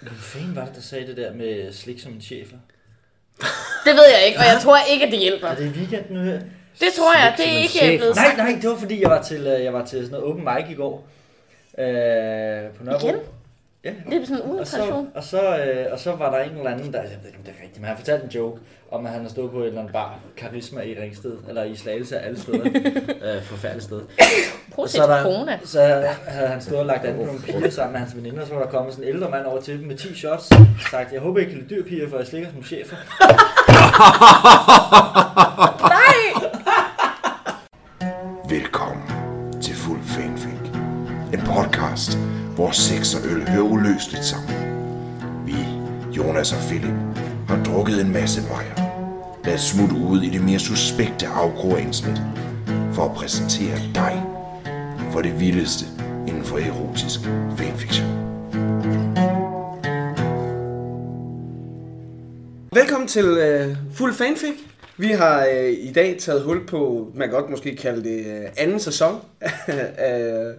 Hvad fanden var det, der sagde det der med slik som en chefer? Det ved jeg ikke, og jeg tror ikke, at det hjælper. Er det i weekenden nu her? Det tror jeg, det er ikke chef. blevet Nej, sagt. nej, det var fordi, jeg var til, øh, jeg var til sådan noget open mic i går. Øh, på Nørrebro. Igen? Ja. Det er sådan en Og så, og, så, øh, og så var der en eller anden, der, jeg ved ikke om det er rigtigt, men han fortalte en joke om, at han har stået på et eller andet bar, Karisma i Ringsted, eller i Slagelse af alle steder. øh, forfærdeligt sted. Prøv Og at så, er der, corona. så havde han stået og lagt an på nogle piger sammen med hans veninder, og så var der kommet sådan en ældre mand over til dem med 10 shots, sagt, jeg håber, I kan lide dyr piger, for jeg slikker som chefer. Nej! Velkommen til Fuld Fanfic. En podcast, hvor sex og øl hører uløseligt sammen. Vi, Jonas og Philip, har drukket en masse bajer. Lad os smutte ud i det mere suspekte afgrå for at præsentere dig for det vildeste inden for erotisk fanfiction. Velkommen til øh, Fuld Fanfic. Vi har øh, i dag taget hul på, man kan godt måske kalde det øh, anden sæson af, øh,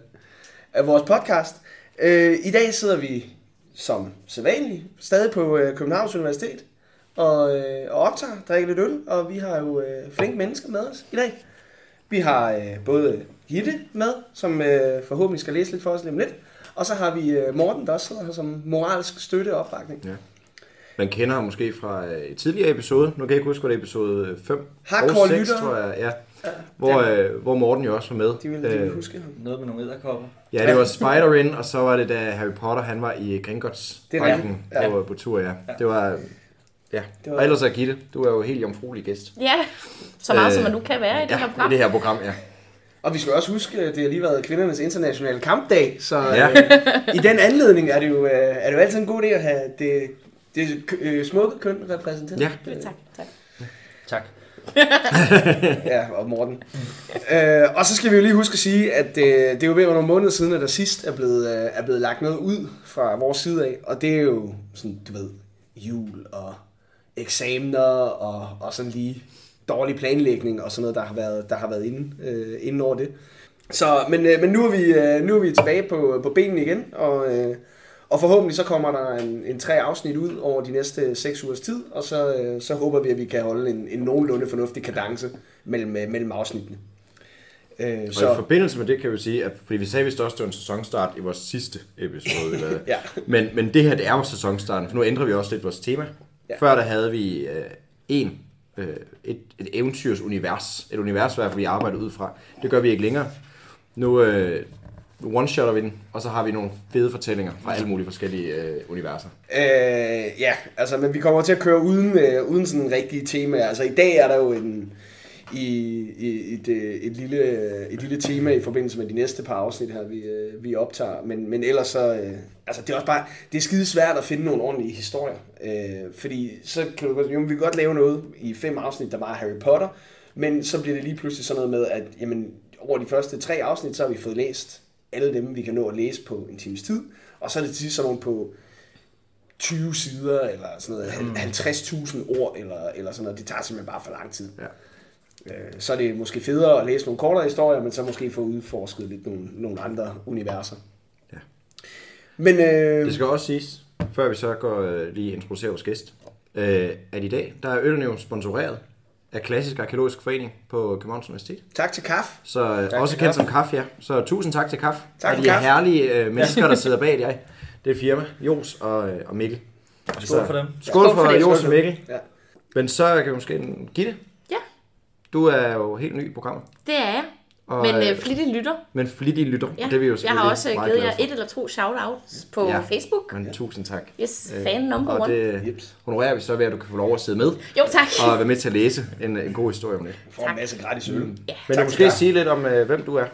af vores podcast. Øh, I dag sidder vi som sædvanligt stadig på øh, Københavns Universitet og, øh, og optager, drikker lidt øl, og vi har jo øh, flinke mennesker med os i dag. Vi har øh, både Gitte med, som øh, forhåbentlig skal læse lidt for os lige om lidt, og så har vi øh, Morten, der også sidder her som moralsk støtte og opbakning. Man kender ham måske fra øh, et tidligere episode. Nu kan jeg ikke huske, hvad det er episode 5 Hardcore og 6, lyttere. tror jeg. Ja. Hvor, øh, hvor Morten jo også var med. De vil, de vil Øh, huske ham. Noget med nogle æderkopper. Ja, det var Spider-In, og så var det da Harry Potter, han var i Gringotts Det er Ja. på, på tur, ja. Det var, ja. Det var- Og ellers er Gitte, du er jo helt jomfruelig gæst. Ja, så meget Øh, som man nu kan være i det her Ja, i program. det her program, ja. Og vi skal også huske, at det har lige været kvindernes internationale kampdag, så Ja. øh, i den anledning er det, jo, øh, er det jo altid en god idé at have det, det øh, smukke køn repræsenteret. Ja. Tak, tak. Tak. ja, og Morten. øh, og så skal vi jo lige huske at sige, at øh, det er jo ved at være nogle måneder siden, at der sidst er blevet, øh, er blevet lagt noget ud fra vores side af. Og det er jo sådan, du ved, jul og eksamener og, og sådan lige dårlig planlægning og sådan noget, der har været, der har været inde, øh, inden over det. Så, men, øh, men nu, er vi, øh, nu er vi tilbage på, på benene igen, og, øh, og forhåbentlig så kommer der en, en tre afsnit ud over de næste seks ugers tid, og så, øh, så håber vi, at vi kan holde en, en nogenlunde fornuftig kadence mellem, øh, mellem afsnittene. Øh, Og i så, forbindelse med det kan vi sige, at fordi vi sagde, at vi også det var en sæsonstart i vores sidste episode. Eller, Ja. men, men det her, det er jo sæsonstarten, for nu ændrer vi også lidt vores tema. Ja. Før der havde vi øh, en, øh, et, et eventyrs univers. Et univers, hvor vi arbejder ud fra. Det gør vi ikke længere. Nu øh, one-shotter vi den, og så har vi nogle fede fortællinger fra alle mulige forskellige øh, universer. Øh, ja, altså, men vi kommer til at køre uden, øh, uden sådan en rigtig tema. Altså, i dag er der jo en, i, i et, øh, et, lille, et lille tema i forbindelse med de næste par afsnit her, vi, øh, vi optager. Men, men ellers så, øh, altså, det er også bare, det er skide svært at finde nogle ordentlige historier. Øh, fordi så kan du godt, jo, vi kan godt lave noget i fem afsnit, der bare er Harry Potter, men så bliver det lige pludselig sådan noget med, at jamen, over de første tre afsnit, så har vi fået læst alle dem, vi kan nå at læse på en times tid. Og så er det til sådan nogle på 20 sider, eller sådan noget, Mm. 50.000 ord, eller, eller sådan noget. Det tager simpelthen bare for lang tid. Ja. Øh, Så er det måske federe at læse nogle kortere historier, men så måske få udforsket lidt nogle, nogle andre universer. Ja. Men øh, Det skal også siges, før vi så går øh, lige introducerer vores gæst, øh, at i dag, der er jo sponsoreret af Klassisk Arkeologisk Forening på Københavns Universitet. tak til Kaf. Så øh, Tak også til kendt Kaf. som Kaf, ja. Så tusind tak til Kaf. Tak og for de Kaf. herlige øh, mennesker, der sidder bag dig. Det er firma, Jos og, øh, og Mikkel. Skål for dem. Skål, Skål for, for. Jos og Mikkel. Ja. Men så kan vi måske give det. Ja, Du er jo helt ny i programmet. det er jeg. Og, Men øh, øh, flittig lytter. men flittig lytter. Ja. og det er vi jo jeg har også øh, meget givet jer et eller to shoutouts på Ja. Facebook. Men tusind tak. Yes, Øh, fan number og one. det honorerer vi så ved, at du kan få lov at sidde med Jo, tak. og være med til at læse en, en god historie om det. Får en masse gratis øl. Ja. Men Tak du til måske sige lidt om, øh, hvem du er.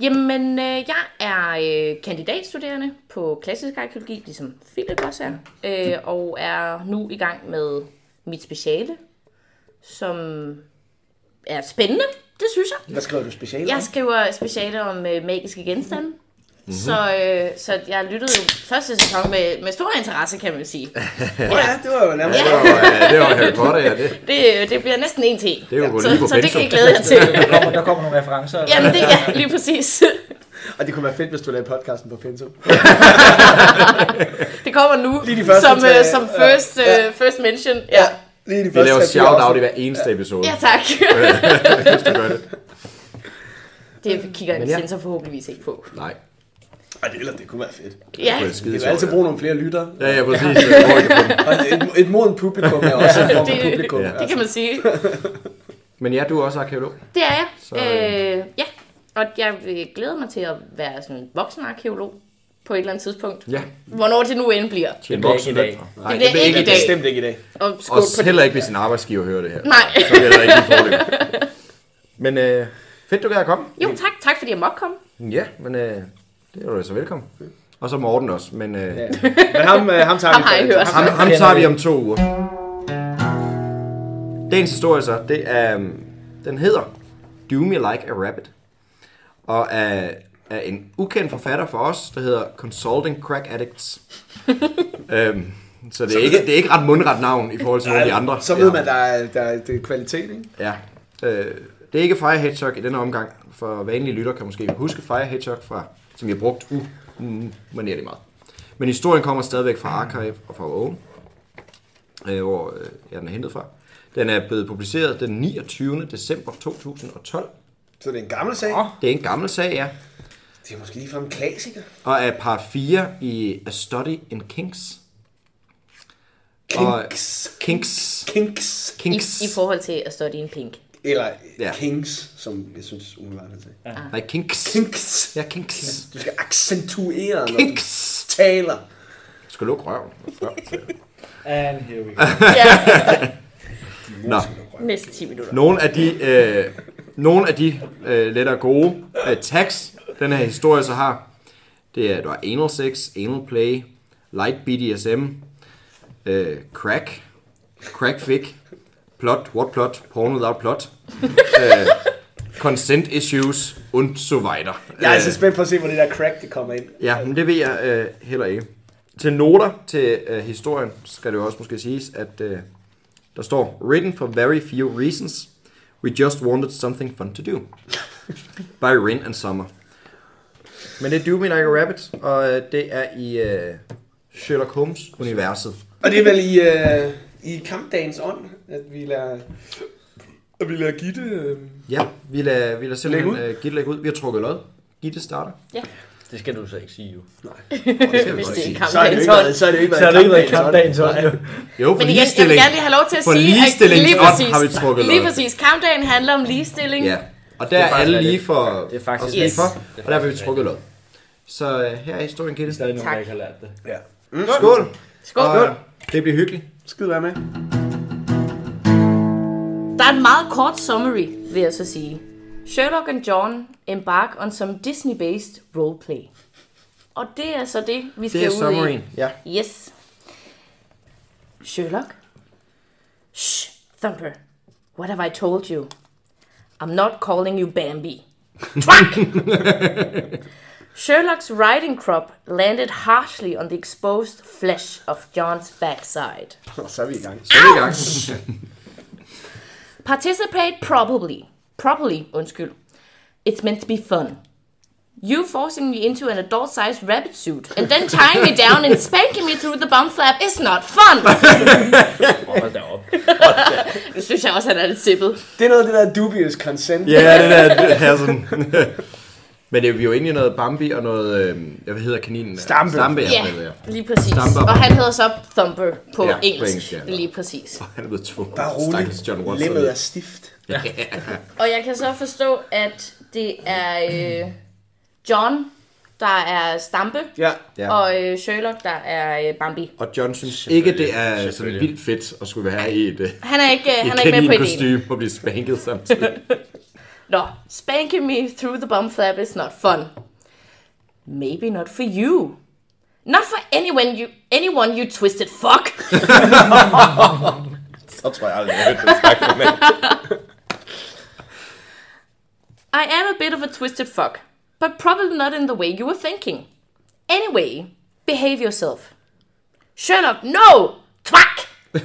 Jamen, øh, jeg er øh, kandidatstuderende på klassisk arkeologi, ligesom Philip også er, øh, og er nu i gang med mit speciale, som er spændende, det synes jeg. Hvad skriver du specielt? Jeg skriver speciale om øh, magiske genstande, Mhm. mm-hmm. så, øh, så jeg lyttede jo første sæson med, med stor interesse, kan man sige. ja, det var jo nærmest. Det var, øh, det var Harry Potter, ja. Det, Det, øh, det bliver næsten en til. det er jo gået så, lige på så det kan jeg glæde jer til. Der kommer, der kommer nogle referencer. Jamen, det er lige præcis. Og det kunne være fedt, hvis du lavede podcasten på Pensum. Det kommer nu Lige de første som, uh, som ja. first, uh, first mention. Ja, Lige de Vi laver shout-out i hver eneste episode, ja tak. hvis du gør det. Det kigger en ja. sensor forhåbentlig ikke på. Nej, Ej, det, eller det kunne være fedt. Ja, det er skide Vi kan altid ja. bruge nogle flere lyttere. Ja, ja, præcis. Og et, et moden publikum er også en form for Det- publikum. Ja. det kan man sige. Men ja, du er også arkeolog. Det er jeg. Så, øh, øh, ja, og jeg øh, glæder mig til at være sådan en voksen arkeolog på et eller andet tidspunkt. Ja, Hvornår det nu end bliver. en bliver ikke i dag. Nej, Det bliver ikke i dag. Bestemt ikke i dag. Og Også på det. heller ikke, hvis en arbejdsgiver hører det her. Nej. Så vil jeg ikke. Men øh, fedt, du kan komme. Jo, tak. Tak fordi jeg måtte komme. Ja, men øh, det er du så velkommen. Og så Morten også, men øh, Ja. Men ham, øh, ham tager Ham vi har I hørt. ham, ham tager vi om to uger. Dagens historie så, det er, øhm, den hedder Do Me Like a Rabbit. Og er, er en ukendt forfatter for os, der hedder Consulting Crack Addicts. øhm, så det er, ikke, det er ikke ret mundret navn i forhold til nogle af de andre. Så ved man, der er, der er, det er kvalitet, ikke? Ja. Øh, det er ikke Fire Hedgehog i denne omgang. For vanlige lytter kan måske huske Fire Hedgehog, fra, som vi har brugt umanerligt meget. Men historien kommer stadigvæk fra Archive og fra Owen, øh, hvor øh, jeg den er hentet fra. Den er blevet publiceret den 29. december 2012. Så det er en gammel sag. Det er en gammel sag, ja. Det er måske lige fra en klassiker. Og er part 4 i A Study in Kinks. Og- Kinks. Kinks. Kinks. I, Kinks. I forhold til at study in pink. Eller Ja. ja. Kings, som jeg synes umiddelbart er til. Nej, Kinks. Kinks. Ja, Kinks. Du skal accentuere, når du Kinks. taler. Du skal lukke røven. Røven. And here we go. Ja, Nå. næste 10 minutter. Nogle af de, øh, nogle af de øh, lettere gode øh, tags, den her historie så har, det er, du har anal sex, anal play, light BDSM, øh, crack, crack fic, plot, what plot, porn without plot, øh, consent issues und so weiter. Jeg er altså spændt på at se, hvor det der crack, det kommer ind. Ja, men det ved jeg øh, heller ikke. Til noter til øh, historien skal det jo også måske siges, at øh, der står Written for very few reasons. We just wanted something fun to do. By Rin and Summer. Men det er Do Me Like a Rabbit, og øh, det er i øh, Sherlock Holmes-universet. Og det er vel i, øh, i kampdagens ånd, at vi lader, at vi lader Gitte... Øh, Ja, vi lader, vi lader simpelthen Læg ud. øh, Gitte lægge ud. Vi har trukket lod. Gitte starter. Det skal du så ikke sige, jo. Det skal vi Hvis det sige. så er det ikke været, så er det jo ikke Så været ikke været kampdagens jo. Jo, for Men igen, jeg vil ligestilling. gerne lige have lov til at sige, at lige præcis, har vi trukket lige lod. præcis, kampdagen handler om ligestilling. Ja, og der Det er er alle lige for, Det er faktisk os lige Yes. for, Det er og der vil vi faktisk trukket lod. Så øh, her er historien, Gitte. stadig nogen, Tak. der ikke har lært det. Ja. Skål! Skål. Og det bliver hyggeligt. Skid være med. Der er en meget kort summary, vil jeg så sige. Sherlock and John embark on some Disney-based roleplay. Og det er så det, vi skal Det er ud summaryen. Ja. i. Yes. Sherlock? Shh, Thumper. What have I told you? I'm not calling you Bambi. Twack! Sherlock's riding crop landed harshly on the exposed flesh of John's backside. Og så er vi i gang. Så er vi i gang. Participate probably. Properly, undskyld. It's meant to be fun. You forcing me into an adult-sized rabbit suit and then tying me down and spanking me through the bum flap is not fun. Hold da Det synes jeg også, han er lidt sippet. Det er noget af det der dubious consent. Ja, det der, her sådan. Men det er vi jo i noget Bambi og noget, øh, hvad hedder kaninen? Stampe. Stampe, ja. Ja, ja. lige præcis. Stamper. Og han hedder så Thumper på Ja, på engelsk. engelsk, ja. Lige præcis. Han er blevet tvunget. Bare rolig. Stakkels John Watson. Lemmet er stift. Og jeg kan så forstå, at det er øh, John, der er Stampe, Ja. Ja. og øh, Sherlock, der er øh, Bambi. Og John synes ikke, det er sådan Selvfølgelig. vildt fedt at skulle være i et, øh, Han er ikke, i han er ikke med på ideen. kaninkostyme og blive spanket samtidig. Nå, spanking me through the bum flap is not fun. Maybe not for you. Not for anyone you, anyone you twisted fuck. Så tror jeg aldrig, jeg har. I am a bit of a twisted fuck, but probably not in the way you were thinking. Anyway, behave yourself. Sherlock, no! Twack!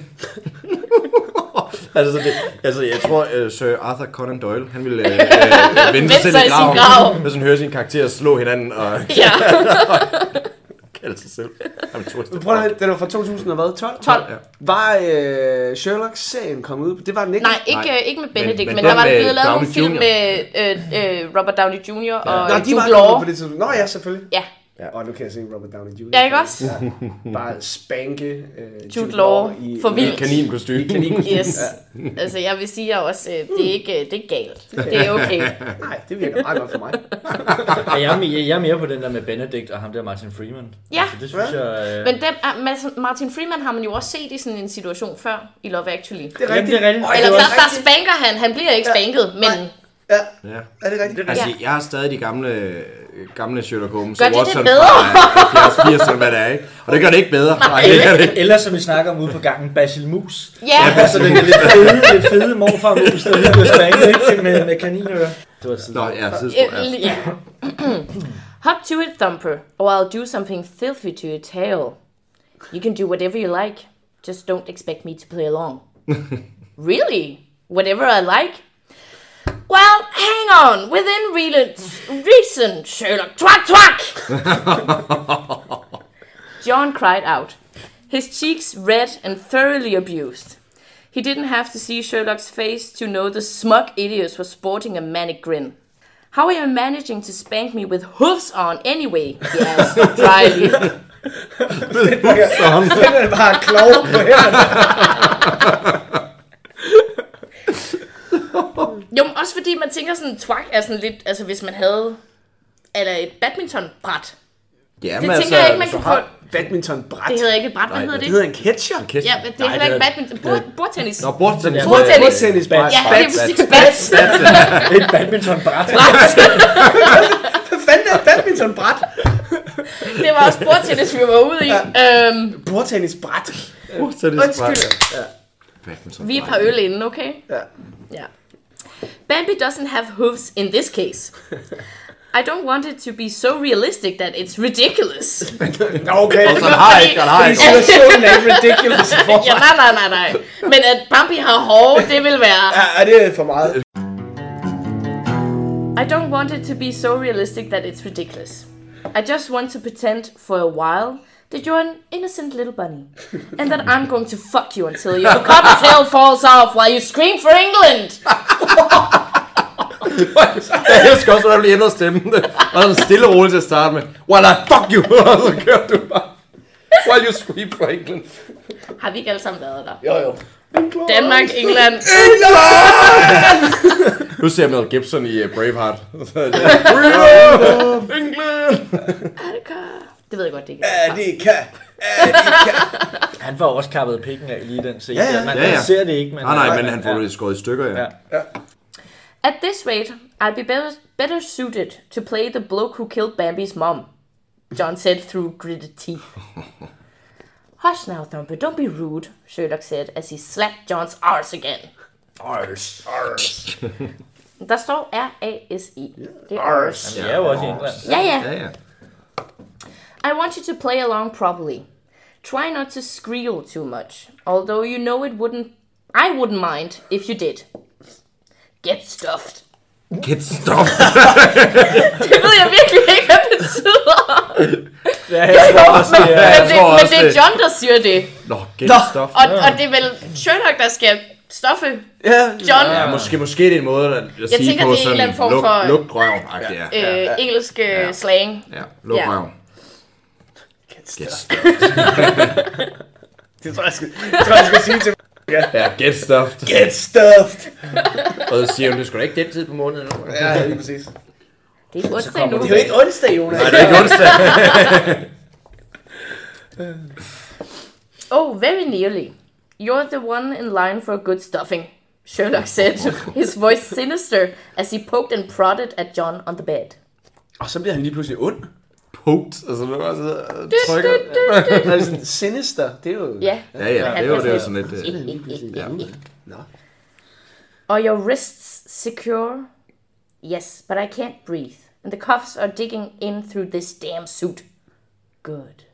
altså, det, altså, jeg tror, uh, Sir Arthur Conan Doyle, han ville uh, uh, vende sig i sin graven, grav. hvis han hører sine karakterer slå hinanden og Ja, kalde sig selv. Jamen, twisted Prøv at, den var fra 2012. 12. Ja. Var øh, Sherlock-serien kommet ud? Det var den ikke. Nej, ikke, Nej. øh, ikke med Benedict, men, men men der var blevet lavet Downey film Jr. med øh, øh, Robert Downey Jr. og Nå, de var Jude kommet Law. på det tidspunkt. Nå ja, selvfølgelig. Ja, Ja. Og nu kan jeg se Robert Downey Jr. Ja, ikke også? Ja. Bare spanke øh, Jude Law for I vildt. kaninkostyme. Yes. Altså, jeg vil sige at også, øh, det er ikke det er galt. Det er okay. Nej, det virker meget godt for mig. Ja, jeg, er mere, jeg er mere på den der med Benedict og ham der Martin Freeman. Ja. Altså, det synes jeg... Øh... Men dem, ah, Mads- Martin Freeman har man jo også set i sådan en situation før i Love Actually. Det er Jamen, rigtigt. det er rigtigt. Eller det der, der spanker han. Han bliver ikke spanket, men Ja, Ja. er det rigtigt? Altså, Ja. jeg har stadig de gamle, gamle Sherlock Holmes Gør og det det Watson bedre? fra 70 80'erne, hvad det er, ikke? Og det gør det ikke bedre. Nej, det gør det ikke. Eller som vi snakker om ude på gangen, Basil Mus. ja, Altså den lidt fede, lidt fede morfar mus, der lige blev spanket ikke? Med, med kaninører. Det var sådan. Nå, ja, sidespor, ja. Øh, ja. Hop to it, Thumper, or I'll do something filthy to your tail. You can do whatever you like. Just don't expect me to play along. really? Whatever I like? Well, hang on. Within re- reason, Sherlock. Twack, twack! John cried out, his cheeks red and thoroughly abused. He didn't have to see Sherlock's face to know the smug idiot was sporting a manic grin. How are you managing to spank me with hoofs on anyway? He asked dryly. Den er bare klog på hænderne. Jo, men også fordi man tænker sådan, twak er sådan lidt, altså hvis man havde, eller et badmintonbræt. Ja, Det tænker jeg ikke, man kan få. Badmintonbræt. Det hedder ikke et bræt, hvad Nej, hedder Det det? hedder en catcher. Ja, men det er Nej, heller ikke det er- badminton. Bord, bordtennis. Nå, bordtennis. Bordtennis. Bordtennisbræt. Ja, det er præcis bats. Et badmintonbræt. Hvad fanden er et badmintonbræt? Det var også bordtennis, vi var ude i. Øhm, Bordtennisbræt. undskyld. Badminton. Vi er et par øl inden, okay? Ja. Ja. Bambi doesn't have hooves in this case. I don't want it to be so realistic that it's ridiculous. Okay. Altså, han har ikke, han har ikke. Situationen er ridiculous for ja, nej, nej, nej, nej. Men at Bambi har hår, det vil være... Ja, er det for meget? I don't want it to be so realistic that it's ridiculous. I just want to pretend for a while that you're an innocent little bunny. And that I'm going to fuck you until your cocktail falls off while you scream for England. Jeg elsker også, hvordan der bliver ændret stemmen. Og sådan stille og roligt til at starte med. Well, I fuck you! Og så kører du bare. While you scream for England. Har vi ikke alle sammen været der? Jo, jo. Danmark, England. Nu ser jeg Mel Gibson i uh, Braveheart. Freedom! England! Det ved jeg godt, det ikke Ja, er. det kan. Ja, det kan. Han får også kappet pikken af lige den scene. Ja, ja. Man Ja, ja. ser det ikke, men... Nej, nej, men han får det skåret i stykker, ja. Ja. At this rate, I'd be better, better suited to play the bloke who killed Bambi's mom, John said through gritted teeth. Hush now, Thumper, don't be rude, Sherlock said as he slapped John's arse again. Arse, arse. Der står R-A-S-I. Det er arse. Det er jo også i England. Ja, ja. Ja, ja. I want you to play along properly. Try not to squeal too much, although you know it wouldn't. I wouldn't mind if you did. Get stuffed. Get stop. Det ved jeg virkelig ikke, hvad det betyder. Ja, jeg tror også, det er... Men det, tror men også, det er John, der siger det. Nå, get Nå. stuff. Og, og det er vel Sherlock, der skal stoffe Ja, John. Ja, måske, måske det er en måde at, at sige tænker, på det er en eller anden form luk, for- luk røv. Ja. Øh, engelsk øh, slang. ja, luk Ja. røv. Get Get stuff. Det tror jeg, jeg skal, jeg tror, jeg skal sige til Ja, get stuffed. Get stuffed. Og så siger hun, det da ikke den tid på måneden nu. Ja, lige præcis. Det er onsdag kommer nu. Det er jo ikke onsdag, Jonas. Nej, det er ikke onsdag. Oh, very nearly. You're the one in line for a good stuffing, Sherlock said, his voice sinister as he poked and prodded at John on the bed. Og så bliver han lige pludselig ond. Poked. Altså, det var så trykker. Han er sådan sinister. Det er jo... Ja. Ja, ja, det var, er det var sådan- sådan lidt... øh, Ja. Nå. Are your wrists secure? Yes, but I can't breathe. And the cuffs are digging in through this damn suit. Good.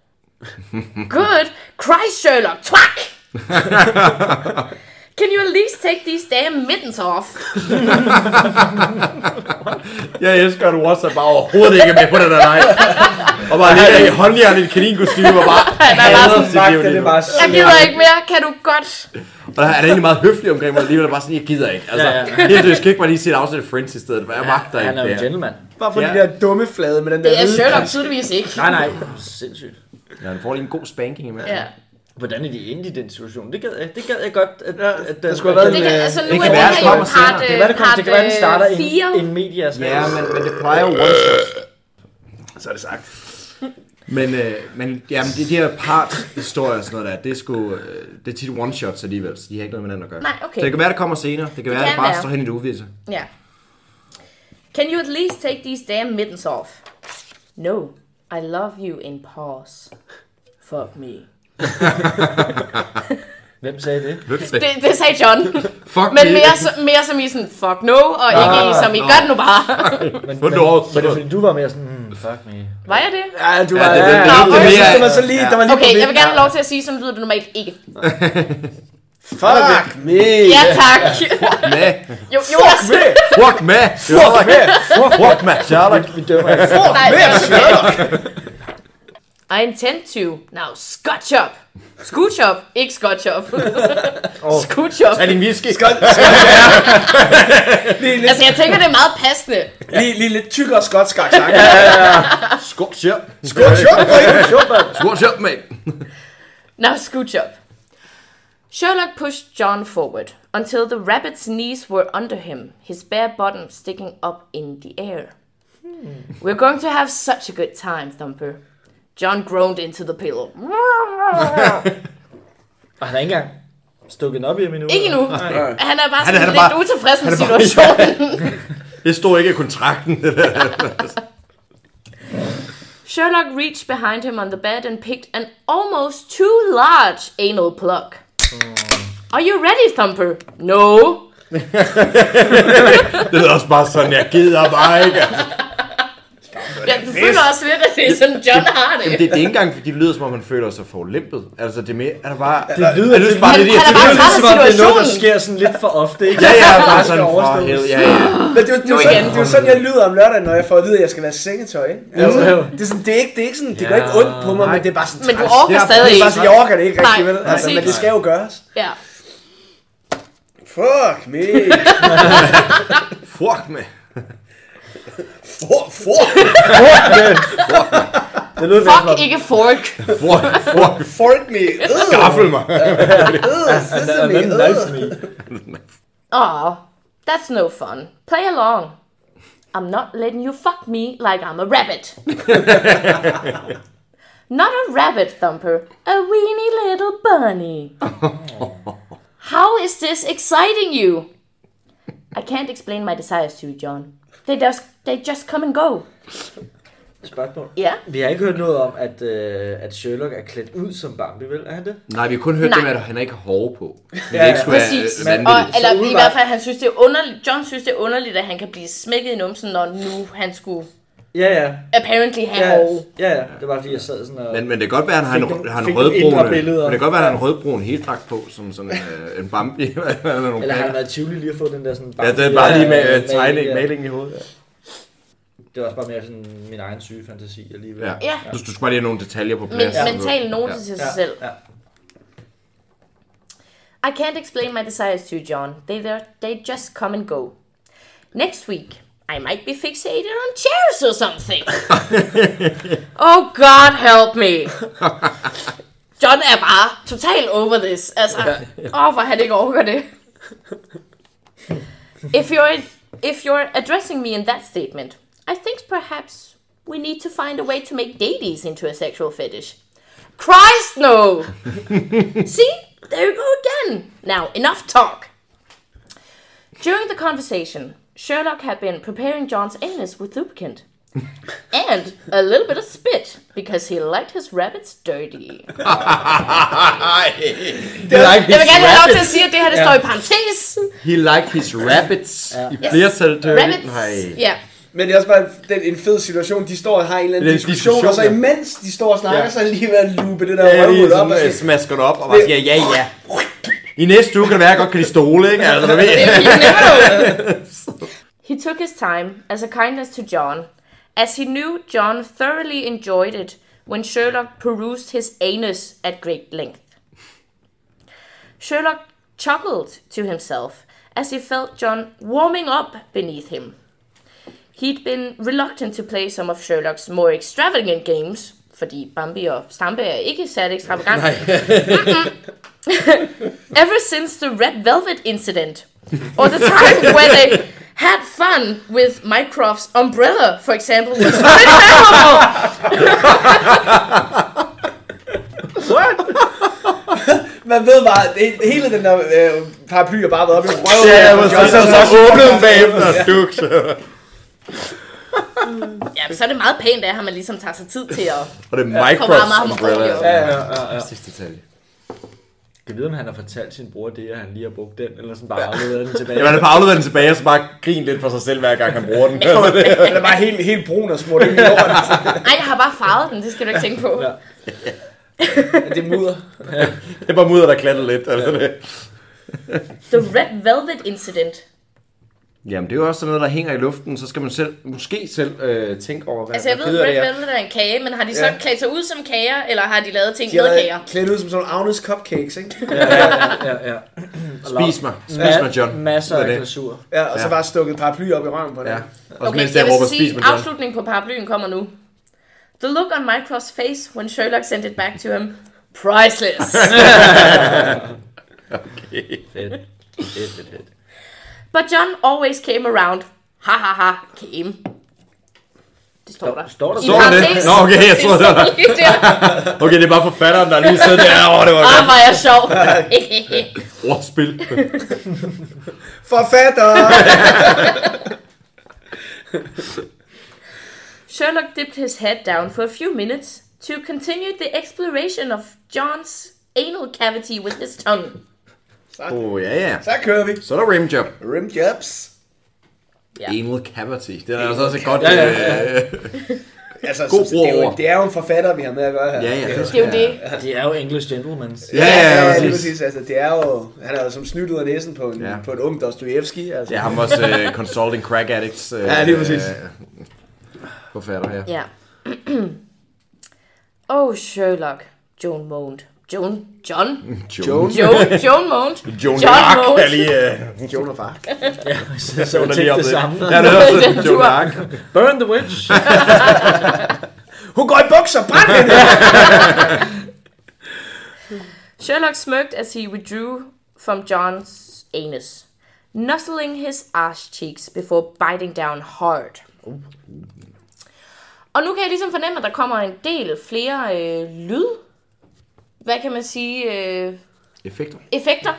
Good? Cry, Sherlock! Twack! Can you at least take these damn mittens off? Jeg elsker, at du også er bare overhovedet ikke med på den der nej. Og bare ligger i håndjern i et kaninkostyme og bare Han er hader sit liv lige det er nu. jeg gider ikke mere, kan du godt? Og han er egentlig meget høflig omkring mig alligevel, bare sådan, jeg gider ikke. Altså, Ja, ja, ja. jeg skal ikke bare lige se et afsnit af Friends i stedet, for jeg magter Han ikke er jo det en gentleman. Bare for Ja. de der dumme flade med den der Det er Sherlock tydeligvis ikke. Nej, nej. Sindssygt. Ja, han får lige en god spanking imellem. Ja. Hvordan er de endt i den situation? Det gad jeg, det gad jeg godt. At, Ja, at, der skulle have været Det en, kan, øh, altså, nu det er kan det være, det kommer senere. part, Det kan være, det kommer, det kan være, den starter øh, en, en medias. Ja, men, men det plejer jo one shot. Så er det sagt. Men, øh, men jamen, de, de her part-historier og sådan noget der, det er, sgu, øh, det er tit one-shots alligevel, så de har ikke noget med hinanden at gøre. Nej, okay. Så det kan være, det kommer senere. Det kan være, kan det bare være. står hen i det uvisse. Ja. Can you at least take these damn mittens off? No, I love you in pause. Fuck me. Hvem sagde det? Hvem sagde, Det, det sagde John. Fuck Men me. mere, mere som i sådan, fuck no, og ikke i som i, gør det nu bare. Men, men, du over- men det fordi, du var mere sådan, hmm, fuck me. Var jeg det? Ja, du Ja, var... det- det- ja, det- ja, det- det- synes, det- det var så lige, ja. der var lige Okay, jeg vil gerne have lov til at sige, som lyder det normalt ikke. Fuck me. Ja, tak. med. Jo, Jonas. Fuck med. Fuck med. Fuck med. Sherlock. Vi dømmer ikke. Nej, det I intend to. Now, scotch up. Scooch up, ikke scotch up. Scooch up. Er din whisky? Lige lidt, Altså, jeg tænker, det er meget passende. lige, lige lidt tykkere skotsk accent. Skål, shit. Skål, skål, Skål, shit, mate. Now scooch up. Sherlock pushed John forward until the rabbit's knees were under him, his bare bottom sticking up in the air. We're going to have such a good time, Thumper. John groaned into the pillow. Og han er ikke engang stukket den op i ham endnu. Ikke endnu. Nej. Han er bare Han sådan er- han er lidt bare- utilfreds med han er bare- situationen. Det stod ikke i kontrakten. Sherlock reached behind him on the bed and picked an almost too large anal plug. Are you ready, Thumper? No. det er også bare sådan, jeg gider bare ikke. Altså. Ja, du føler også lidt, at det er sådan, John har Jamen, det. det, det er ikke engang, fordi det lyder, som om man føler sig forulæmpet. Altså, det er mere, er der bare... Det lyder, er det, det, bare Han- lidt han er det bare lyder som om, det er noget, der sker sådan lidt for ofte, ikke? Ja, ja, Bare sådan overstås. hell. Ja, ja. Men det, er det, er sådan, det er jo sådan, jeg lyder om lørdagen, når jeg får at vide, at jeg skal være sengetøj. Ikke? Altså, det, er sådan, det, er ikke, det er ikke sådan, det gør ikke ondt på mig, men det er bare sådan Men du orker Det er- stadig Det er bare ikke. sådan, jeg orker det ikke rigtig, vel? Altså, men det skal jo gøres. Ja. Fuck me. Fuck med. For, for, Det lyder mere som Fuck, ikke fork. Fuck, fuck. fork me. Øh, Gaffel mig. øh, han sissel er me. med knife øh. me. Aw, that's no fun. Play along. I'm not letting you fuck me like I'm a rabbit. not a rabbit, Thumper. A weeny little bunny. How is this exciting you? I can't explain my desires to you, John. They just, they just come and go. Spørgsmål. Ja. Vi har ikke hørt noget om, at, øh, at Sherlock er klædt ud som Bambi, vel? Er han det? Nej, vi har kun hørt Nej. det med, at han ikke har hår på. Men Ja, det ikke ja. skulle Præcis. være øh, Og, eller i hvert fald, han synes, det er underligt, John synes, det er underligt, at han kan blive smækket i numsen, når nu han skulle Ja, ja. apparently have Ja, hår. ja, ja. Det var fordi, jeg sad sådan og... Men, men det kan godt være, at han har en, har indre billeder. men det kan godt være, at han har en rødbrun heldragt på, som sådan en, øh, en Bambi. eller nogle Eller har han patter. været Tivoli lige at få den der sådan... Ja, det er bare lige med Ja, øh, tegning, ja. maling i hovedet. Det var også bare mere sådan min egen syge fantasi alligevel. Ja. Ja. Du, du skal bare lige have nogle detaljer på Men, plads. Ja. mental note Ja. til sig Ja, selv. ja. I can't explain my desires to you, John. They, they just come and go. Next week, I might be fixated on chairs or something. oh, God help me. John er bare totalt over this. Altså, åh, oh, hvor han ikke overgår det. If you're, if you're addressing me in that statement, I think perhaps we need to find a way to make deities into a sexual fetish. Christ, no! See? There you go again. Now, enough talk. During the conversation, Sherlock had been preparing John's anus with lubricant. and a little bit of spit, because he liked his rabbits dirty. He like Jeg vil his gerne have lov til at rabbits. sige, at det her det står i parentes. He like his rabbits. I flertal til Rabbits. Nej. Ja. Men det er også bare den, en fed situation. De står og har en eller anden diskussion, diskussion, og så ja. imens de står og snakker, Ja. så er lige ved at lupe det der Ja, røvhul op. Og sådan, øh, så, smasker det op og bare siger ja, ja. I næste uge kan det være, at jeg godt kan lide stole, ikke? Altså, du ved. He took his time as a kindness to John, as he knew John thoroughly enjoyed it when Sherlock perused his anus at great length. Sherlock chuckled to himself as he felt John warming up beneath him. He'd been reluctant to play some of Sherlock's more extravagant games, fordi Bambi og Stampe er ikke særlig ekstravagant. Ever since the Red Velvet incident, or the time where they had fun with Mycroft's umbrella, for example, was very memorable. Man ved bare, det, hele den der øh, paraply har bare været oppe i røven. Ja, på præcis, John, og så åbnede den bagefter. Ja, men så er det meget pænt af at man ligesom tager sig tid til at... Og det er Microfts umbrella. Ja, ja, ja, ja. Sidste detalje. Jeg vide, om han har fortalt sin bror det, at han lige har brugt den, eller sådan bare afleveret den tilbage. Jamen, han har afleveret den tilbage, og så bare grine lidt for sig selv, hver gang han bruger den. Den er bare helt, helt brun og smurt ind i. Nej, jeg har bare farvet den, det skal du ikke tænke på. Ja. Det er mudder. Det er bare mudder, der klatter lidt. Altså det. The Red Velvet incident. Jamen, det er jo også sådan noget, der hænger i luften. Så skal man selv, måske selv øh, tænke over, hvad, Altså, jeg hvad ved, Red det er. Velvet er en kage, men har de så Ja. klædt sig ud som kager, eller har de lavet ting De med kager? klædt ud som sådan nogle Agnes cupcakes, ikke? Ja, ja, ja, ja. Spis mig. Spis Ma- mig, John. Masser er af glasur. Ja, og så Ja. bare stukket paraply op i røven på det. Ja. Og Okay, mens jeg jeg vil råber, så spis sige, mig, John. afslutningen på paraplyen kommer nu. The look on Mycroft's face when Sherlock sent it back to him. Priceless. Fedt. Fedt, fedt, fedt. But John always came around. Ha ha ha, came. Det står der. Står der I Står der det? parentes. Nå, okay, jeg troede, det var- står lige der. Okay, det er bare forfatteren, der lige sidder der. Åh, det var Ah, godt. hvor er jeg sjov. Ordspil. Forfatter! Sherlock dipped his head down for a few minutes to continue the exploration of John's anal cavity with his tongue. Åh, oh, ja, ja. Så kører vi. Så er der rimjob. Rimjobs. Ja. Anal cavity. Det er altså også et godt... Ja, ja, øh, Altså, God så, det, er jo, det er jo en forfatter, vi har med at gøre her. Ja, ja. Det er jo det. De er jo English gentlemen. Ja, ja, ja, lige præcis. Altså, det er jo, han er jo som snydt ud af næsen på en, Ja. på en ung Dostojevski. Altså. Ja, ham også uh, consulting crack addicts. Uh, Ja, lige præcis. forfatter her. Ja. oh, Sherlock. Joan moaned. Joan? John? Joan. Joan, Joan moaned. Joan John Ark moaned. er lige... Uh, Joan og far. Så, så Joan er tænkte lige op det samme. Ja, det er også Joan. Ark. Burn the witch. Hun går i bukser, brænd hende! Sherlock smirked as he withdrew from John's anus, nuzzling his arse cheeks before biting down hard. Og nu kan jeg ligesom fornemme, at der kommer en del flere øh, lyd. Hvad kan man sige? Øh, Effekter. effekter.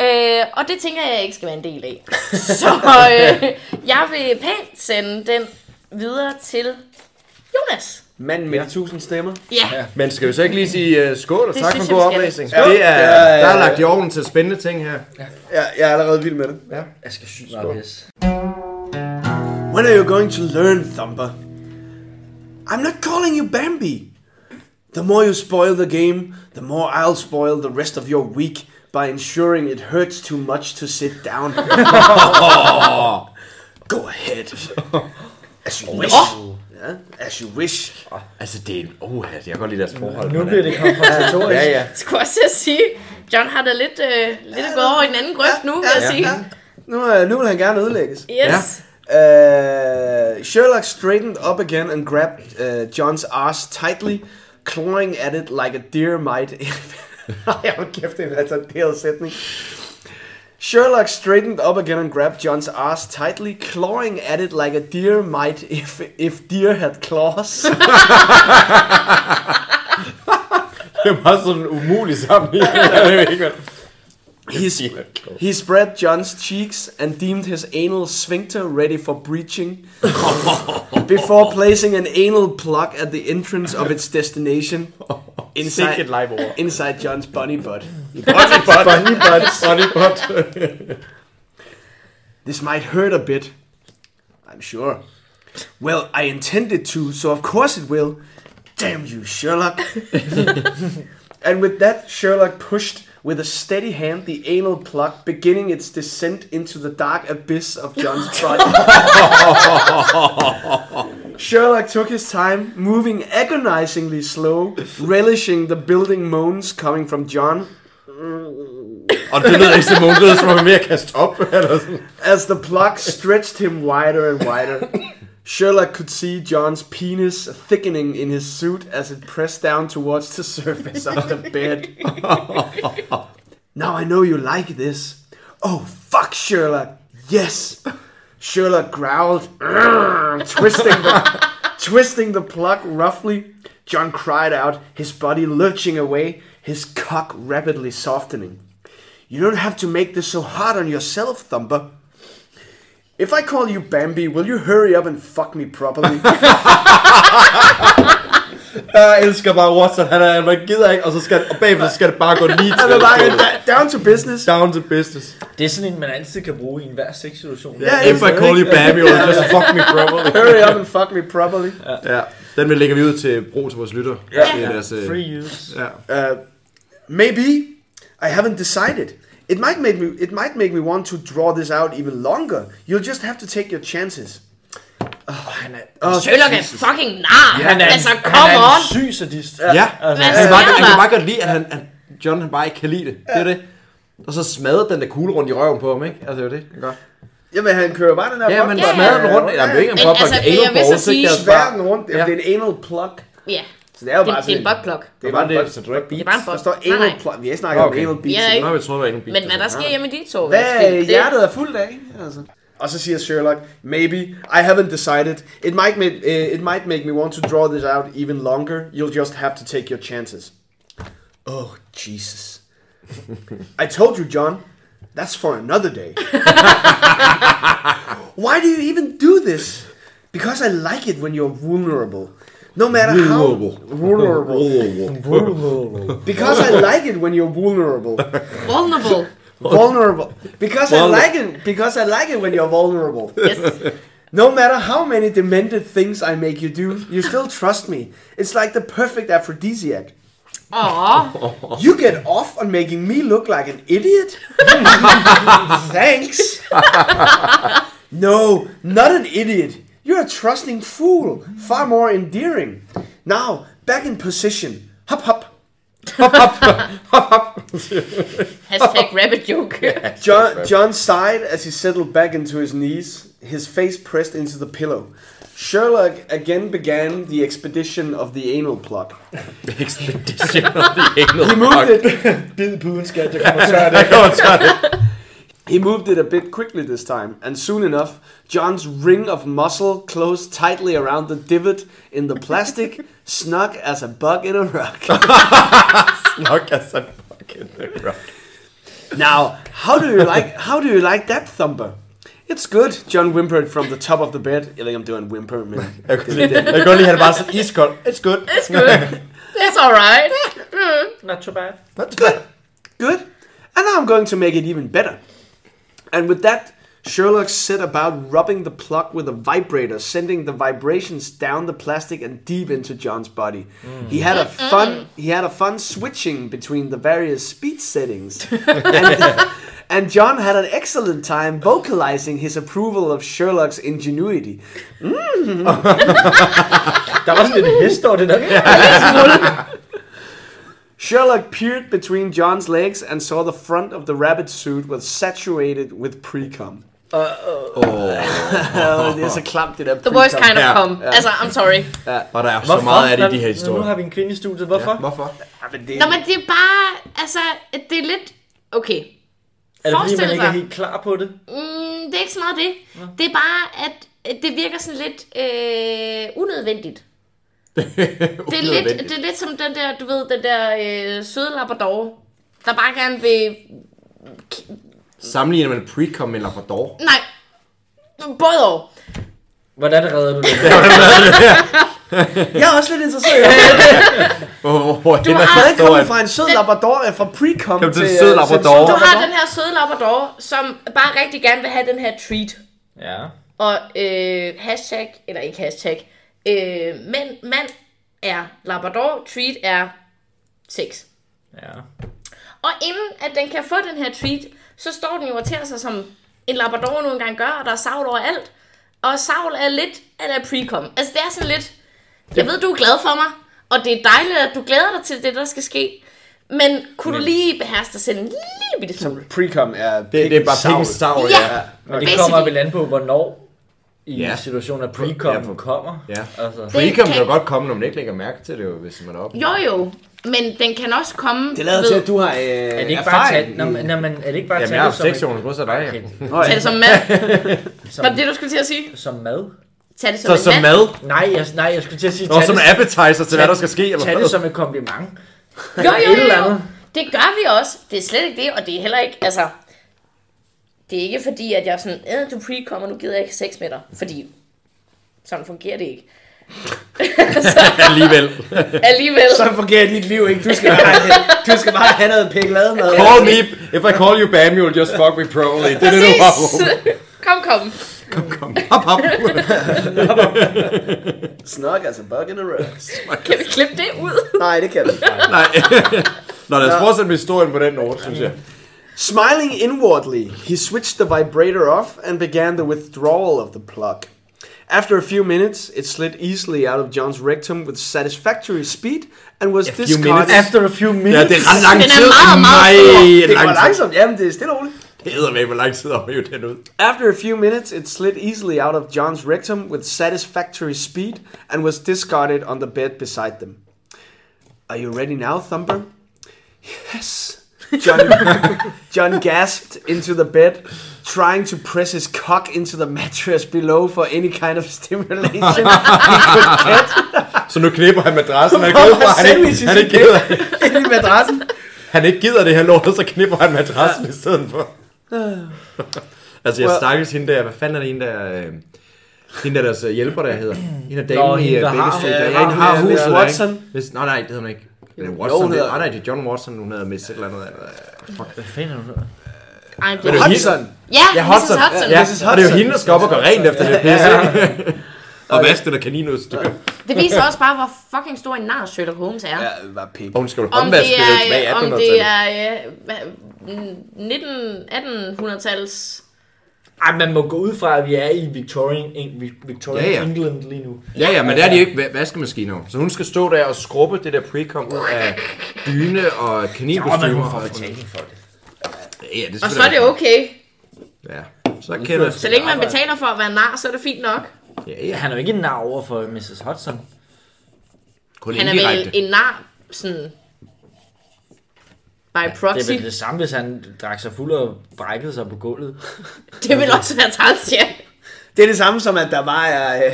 Øh, og det tænker jeg ikke skal være en del af. Så øh, jeg vil pænt sende den videre til Jonas. Manden med de tusind stemmer. Ja, Men skal vi så ikke lige sige uh, skål og Det tak for synes en jeg, god oplæsning? Skål. Det er, Ja, ja, der er ja. lagt i ovnen til spændende ting her. Jeg, jeg er allerede vild med det. Ja. Jeg skal sygt meget pis. When are you going to learn, Thumper? I'm not calling you Bambi. The more you spoil the game, the more I'll spoil the rest of your week by ensuring it hurts too much to sit down. Go ahead. As you wish. Ja, as you wish. Altså, det er en... Oh, jeg kan godt lide deres forhold. Nu bliver det konfrontatorisk. Ja, ja. skulle også til at sige, John har da lidt, øh, lidt gået over i den anden grøft nu, vil jeg sige. Nu, øh, nu vil han gerne ødelægges. Yes. Uh, Sherlock straightened up again and grabbed uh, John's ass tightly, clawing at it like a deer might. Jeg har kæft, det er en retarderet sætning. Sherlock straightened up again and grabbed John's ass tightly, clawing at it like a deer might if if deer had claws. Det er bare sådan en umulig sammenligning. He, sp- he spread John's cheeks and deemed his anal sphincter ready for breaching before placing an anal plug at the entrance of its destination Sikke et inside, live over. inside John's bunny butt. Bunny butt. Bunny butt. Bunny butt. This might hurt a bit. I'm sure. Well, I intended to, so of course it will. Damn you, Sherlock. And with that, Sherlock pushed with a steady hand the anal plug, beginning its descent into the dark abyss of John's body. Sherlock took his time, moving agonizingly slow, relishing the building moans coming from John Og det lød ikke som ungdom, som var ved er at kaste op. Eller sådan. as the plug stretched him wider and wider. Sherlock could see John's penis thickening in his suit as it pressed down towards the surface of the bed. now I know you like this. Oh, fuck, Sherlock. Yes. Sherlock growled, twisting the, twisting the plug roughly. John cried out, his body lurching away, his cock rapidly softening. You don't have to make this so hard on yourself, Thumper. If I call you Bambi, will you hurry up and fuck me properly? Jeg elsker bare Watson. Han er, man gider ikke, og så skal, og bagefter skal det bare gå lige til. Han er bare down to business. Down to business. Det er sådan en, man altid kan bruge i enhver sexsituation. Ja, If I call you baby, you'll just fuck me properly. Hurry up and fuck me properly. Ja, den vil lægger vi ud til brug til vores lytter. Ja. Det er deres, øh, Free use. ja. Uh, maybe I haven't decided. It might make me. It might make me want to draw this out even longer. You'll just have to take your chances. Han er, Oh, Sherlock er fucking nar. han er, altså, come han er on. en syg sadist. Ja, Hvad han, kan bare, han kan der? bare godt lide, at han, han, John han bare ikke kan lide det. Det er det. Og så smadrede den der kugle rundt i røven på ham, ikke? Altså, det er det. han gør. Jamen, han kører bare den her Ja, men smadrede den rundt. Ja, det er ikke en Men pop, altså, altså, jeg vil så balls, sige- Det altså Svær den rundt. Ja. Det er en anal plug. Ja, Så det er jo det, bare det er en sådan. buttplug. Det er bare det, butt- så du ikke Det er bare en Der butt. står Nej, anal plug. Vi har snakket om Okay. anal beats. Ja, ikke? Nå, jeg troede, det var endnu Men hvad der sker hjemme i dit tog? Hvad hjertet er fuldt af, altså. Og så siger Sherlock, maybe, I haven't decided. It might, make, uh, it might make me want to draw this out even longer. You'll just have to take your chances. Oh, Jesus. I told you, John. That's for another day. Why do you even do this? Because I like it when you're vulnerable. No matter Vulnerable. how vulnerable. Because I like it when you're vulnerable. Vulnerable. vulnerable. Because I like it. Because I like it when you're vulnerable. Yes. No matter how many demented things I make you do, you still trust me. It's like the perfect aphrodisiac. Åh, You get off on making me look like an idiot? Thanks. no, not an idiot. You're a trusting fool. Far more endearing. Now, back in position. Hop, hop. hop, hop. hashtag rabbit joke. John, John sighed as he settled back into his knees, his face pressed into the pillow. Sherlock again began the expedition of the anal plug. Expedition of the anal plug. He moved it. Bid puden, skat, jeg kommer tør det. He moved it a bit quickly this time, and soon enough, John's ring of muscle closed tightly around the divot in the plastic, snug as a bug in a rug. Nok altså fucking rock. Now, how do you like? How do you like that thumper? It's good, John whimpered from the top of the bed. Jeg ved ikke, om det var en whimper, men... Jeg kan jeg kan godt lide, at han er bare så iskold. It's good. It's good. It's alright. Mm. Not too bad. That's good. Good. And now I'm going to make it even better. And with that, Sherlock set about rubbing the plug with a vibrator, sending the vibrations down the plastic and deep into John's body. He had a fun he had a fun switching between the various speed settings. and, and John had an excellent time vocalizing his approval of Sherlock's ingenuity. Der var sådan en hest over det der. Sherlock peered between John's legs and saw the front of the rabbit suit was saturated with pre-cum. Oh. det er så klamt, det der The boys kind of Ja. come. Altså, I'm sorry. Og der er så meget af det i de her Nu historier. har vi en kvinde i studiet. Hvorfor? Ja, hvorfor? Ja, men det, Nå, men det er bare, altså, det er lidt, okay. Er det fordi, man ikke er helt klar på det? Mm, det er ikke så meget det. Det er bare, at at det virker sådan lidt øh, unødvendigt. Det er, lidt, det er lidt som den der, du ved, den der øh, søde labrador, der bare gerne vil... Sammenligner man pre-com med Labrador? Nej, både og. Hvordan redder du det? jeg er også lidt interesseret. Hvor, hvor Du har- kommer historien? fra en sød labrador øh, fra pre-com til til, en sød øh, labrador. Du har den her søde labrador, som bare rigtig gerne vil have den her treat. Ja. Og øh, hashtag, eller ikke hashtag, øh, mand, mand er labrador, treat er sex. Ja. Og inden at den kan få den her treat, så står den jo og tager sig som en labrador nu engang gør, og der er savl overalt. Og savl er lidt eller pre-com. Altså det er sådan lidt, jeg ved du er glad for mig, og det er dejligt, at du glæder dig til det, der skal ske. Men kunne du lige beherske dig selv en lille bitte smule? Precom er Det, det er bare savl. pikkens savl, Ja. ja. Men det Basically. kommer vel an på, hvornår i Ja. situationen, at pre-com Ja, for- kommer. Ja. Altså. Precom kan- jo godt komme, når man ikke lægger mærke til det, jo, hvis man er oppe. Jo jo, men den kan også komme Det lader ved- til, at du har øh, Er det ikke bare tage, når, man- når man, er det ikke bare Jamen, tage jeg har det som, seks år, så er dig. Okay. Nå, ja. Tag det som mad. som, Var det det, du skulle til at sige? som mad? Tag det som, Så som mad. mad, Nej, jeg, nej, jeg skulle til at sige, tag som det, appetizer til, hvad der skal ske, eller tag det som et kompliment. Jo, jo, jo, jo. Det gør vi også. Det er slet ikke det, og det er heller ikke, altså... Det er ikke fordi, at jeg er sådan, øh, du pre-kommer, nu gider jeg ikke sex med dig. Fordi sådan fungerer det ikke. Alligevel. Alligevel. Så fungerer dit liv ikke. Du skal bare, du skal bare have noget piklade med. Call me, if I call you Bam, you'll just fuck me probably. Det er det, du har Præcis. Kom, kom. Kom, hop, hop. Snog altså bug in a rose. Kan vi klippe det ud? Nej, det kan du ikke. Nej. Nå, lad os fortsætte med historien på den note, synes jeg. Smiling inwardly, he switched the vibrator off and began the withdrawal of the plug. After a few minutes, it slid easily out of John's rectum with satisfactory speed and was few discarded. minutes. After a few minutes. Ja, det er ret lang Den er tid. meget, meget stor. Nej, Det går lang tid. langsomt. Jamen, det er stille og roligt. Det hedder med, hvor lang tid om at den ud. After a few minutes, it slid easily out of John's rectum with satisfactory speed and was discarded on the bed beside them. Are you ready now, Thumper? Yes. John, John gasped into the bed, trying to press his cock into the mattress below for any kind of stimulation he could get Så nu knipper han madrassen. Han er glad for, han ikke, han ikke gider, ind i madrassen. han ikke gider det her lort, så knipper han madrassen i stedet for. Altså, jeg Well- stakkels hende der, hvad fanden er det hende der... Øh, hende der deres øh, hjælper, der hedder. Hende der Nå, damen i hende, øh, der Baker har- Street. ja, Ja, hende har huset der, Watson. Hvis, nej, nej, det hedder hun ikke. Det er Jo, Watson, hun det, hedder- nej, nej, det er John Watson, hun havde mistet et eller andet. Fuck. Hvad fanden er du Ej, det er er jo Hudson. Ja, Ja, Mrs. Hudson. Hudson. Ja, Mrs. og det er jo Hudson. hende, der skal op og gøre rent efter det pisse. ikke? Og vaske det der kaninudstyr. Det viser også bare, hvor fucking stor en nar Sherlock Holmes er. Ja, var pik. Og hun skal jo Om det håndvaske det tilbage i er, om 1800-tallet. det er øh, hvad, 19, 1800-tals... Ej, man må gå ud fra, at vi er i Victorian, Victorian Ja, ja. England lige nu. Ja, ja, men der er de jo ikke va- vaskemaskiner. Så hun skal stå der og skrubbe det der pre-com ud af dyne og men kaninkostymer. hun får og- betaling for det. Ja, det Og så er det okay. Ja, så kender Så længe man betaler for at være nar, så er det fint nok. Ja, Ja, ja. han er jo ikke en nar over for Mrs. Hudson. Kun Han er vel en nar, sådan... By Det proxy. er vel det samme, hvis han drak sig fuld og brækkede sig på gulvet. Det vil også være træls, ja. Det er det samme som, at der bare er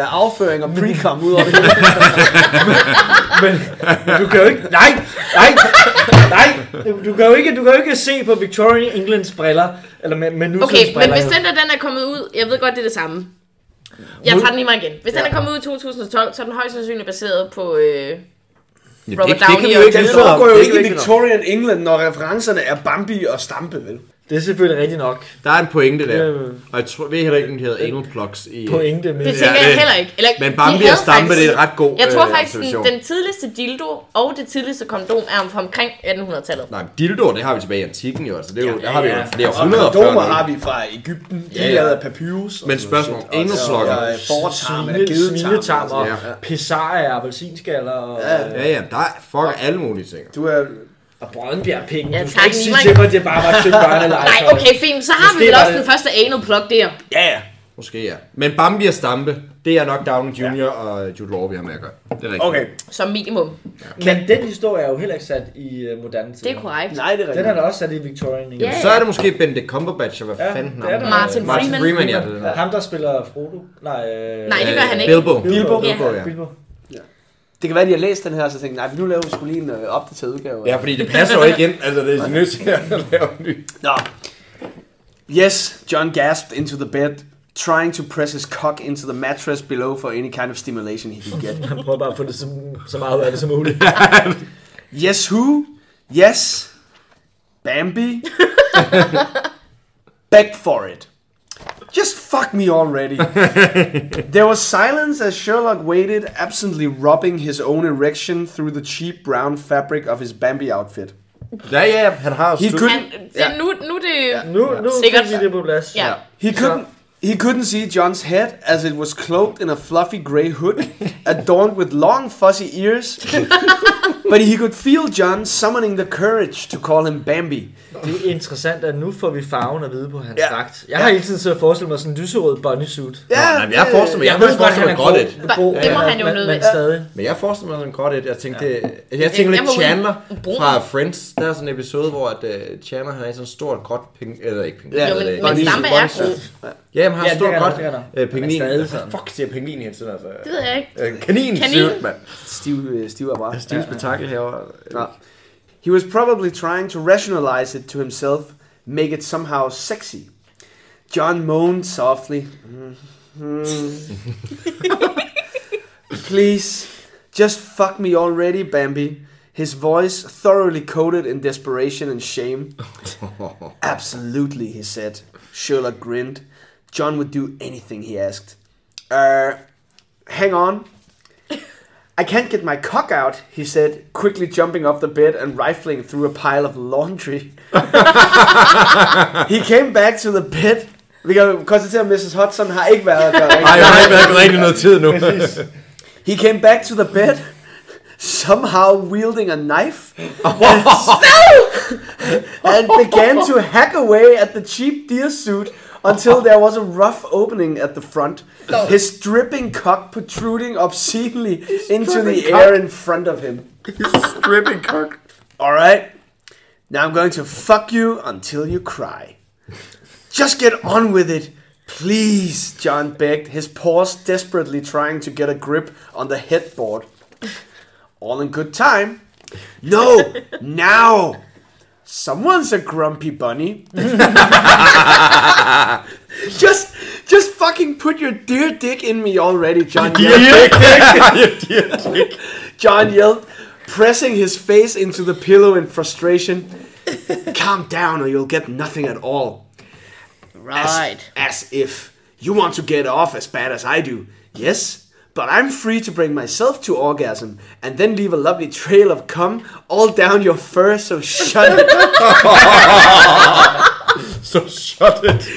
øh, afføring og pre-com ud over det hele. Men du kan jo ikke... Nej! Nej! Nej! Du kan jo ikke, du kan jo ikke se på Victorian Englands briller. Eller med, med nutidens Okay, men briller. hvis jo. den der den er kommet ud, jeg ved godt, det er det samme. Jeg tager den lige mig igen. Hvis den er kommet ud i 2012, så er den højst sandsynligt baseret på... Øh, Robert det, det, kan Downey vi jo ikke om. foregår jo Det ikke i Victorian England, når referencerne er Bambi og Stampe, vel? Det er selvfølgelig rigtigt nok. Der er en pointe der. Og jeg tror, ved heller ikke, om de hedder anal plugs i... Pointe med... det Ja, tænker jeg heller ikke. Eller, Men Bambi og Stampe, faktisk- det er et ret god Jeg tror øh, faktisk, den, den tidligste dildo og det tidligste kondom er fra omkring 1800-tallet. Nej, dildo, det har vi tilbage i antikken jo. Altså, det er jo, Ja, der har vi jo ja. flere Og hundrede kondomer før har vi fra Ægypten. De Ja, er ja. lavet af papyrus. og Men spørgsmål, noget shit. anuslokker. Og, og fortarm eller Svine, gedetarm. svinetarm og Ja. pizarra af appelsinskaller og, Ja. Ja, ja, der er fuck alle mulige ting. Du er... og Brøndbjerg-penge. Ja, du skal tak, ikke sige til mig, at det bare var et stykke børnelegetøj. Nej, okay, fint. Så har vi Måske vel var også det- den første anal plug der. Ja, ja. Måske ja. Men Bambi og Stampe, det er nok Downey Jr. og Jude Law, vi har med at gøre. Det er rigtigt. Okay. Som minimum. Men den historie er jo heller ikke sat i uh, moderne tid. Det er korrekt. Nej, det er Den rigtigt. er da også sat i Victorian England. Ja. Så er det måske Benedict Cumberbatch, og hvad Ja, fanden er der. Martin Martin Freeman. Freeman, ja. Det er den Ja, ham, der spiller Frodo. Nej, øh, Nej, det gør han ikke. Bilbo. Bilbo. Bilbo, ja. Bilbo. Det kan være, at de har læst den her, og så tænkte nej, nu laver vi skulle lige en øh, opdateret udgave. Ja, fordi det passer jo ikke ind. Altså, det er nødt til at lave en ny. Nå. Yes, John gasped into the bed, trying to press his cock into the mattress below for any kind of stimulation he could get. Han prøver bare at få det så, så meget ud af det som muligt. Yes, who? Yes. Bambi. Beg for it. Just fuck me already. there was silence as Sherlock waited, absently rubbing his own erection through the cheap brown fabric of his Bambi outfit. Ja, ja, han har He stu- could- Han, det, nu, nu er det... Nu, nu Sikkert. fik vi det på plads. Ja. He couldn't. He couldn't see John's head as it was cloaked in a fluffy grey hood, adorned with long fuzzy ears. but he could feel John summoning the courage to call him Bambi. Det er interessant, at nu får vi farven at vide på hans Ja. dragt. Jeg har hele tiden så forestillet mig sådan en lyserød bunny suit. Nå, nej, men jeg forestiller mig, jeg, jeg forestiller mig godt et. grå, Det må men- han jo ved. stadig. Men jeg forestiller mig sådan godt et. Jeg tænkte, ja. jeg tænker Jeg lidt Chandler fra Friends. Der er sådan en episode, hvor at, uh, Chandler han er sådan en stort gråt ping, eller ikke ping, Ja, Jo, men, men. Stampe er god. Ja, men han har Ja, ja, stort er godt det er der. øh, pingvin. stadig. Fuck, siger pingvin hele tiden, altså. Det ved jeg ikke. Øh, Kanin, Kanin. Kanin. mand. Stiv, øh, stiv er bare. Stiv spektakel herovre. Ja. He was probably trying to rationalize it to himself, make it somehow sexy. John moaned softly. Mhm. Please, just fuck me already, Bambi. His voice thoroughly coated in desperation and shame. Absolutely, he said. Sherlock grinned. John would do anything he asked. Uh, hang on. I can't get my cock out, he said, quickly jumping off the bed and rifling through a pile of laundry. he came back to the bed. Vi kan konstatere, at Mrs. Hudson har ikke været der. Nej, har ikke været rigtig noget tid nu. He came back to the bed, somehow wielding a knife, and began to hack away at the cheap deer suit until there was a rough opening at the front, his dripping cock protruding obscenely into the air in front of him. His stripping cock. All right, now I'm going to fuck you until you cry. Just get on with it. Please, John begged, his paws desperately trying to get a grip on the headboard. All in good time. No, now. Someone's a grumpy bunny. just, just fucking put your dear dick in me already, John. yelled. John yelled, pressing his face into the pillow in frustration. Calm down, or you'll get nothing at all. Right. As, as if you want to get off as bad as I do. Yes, but I'm free to bring myself to orgasm and then leave a lovely trail of cum all down your fur, so shut it. So shut it.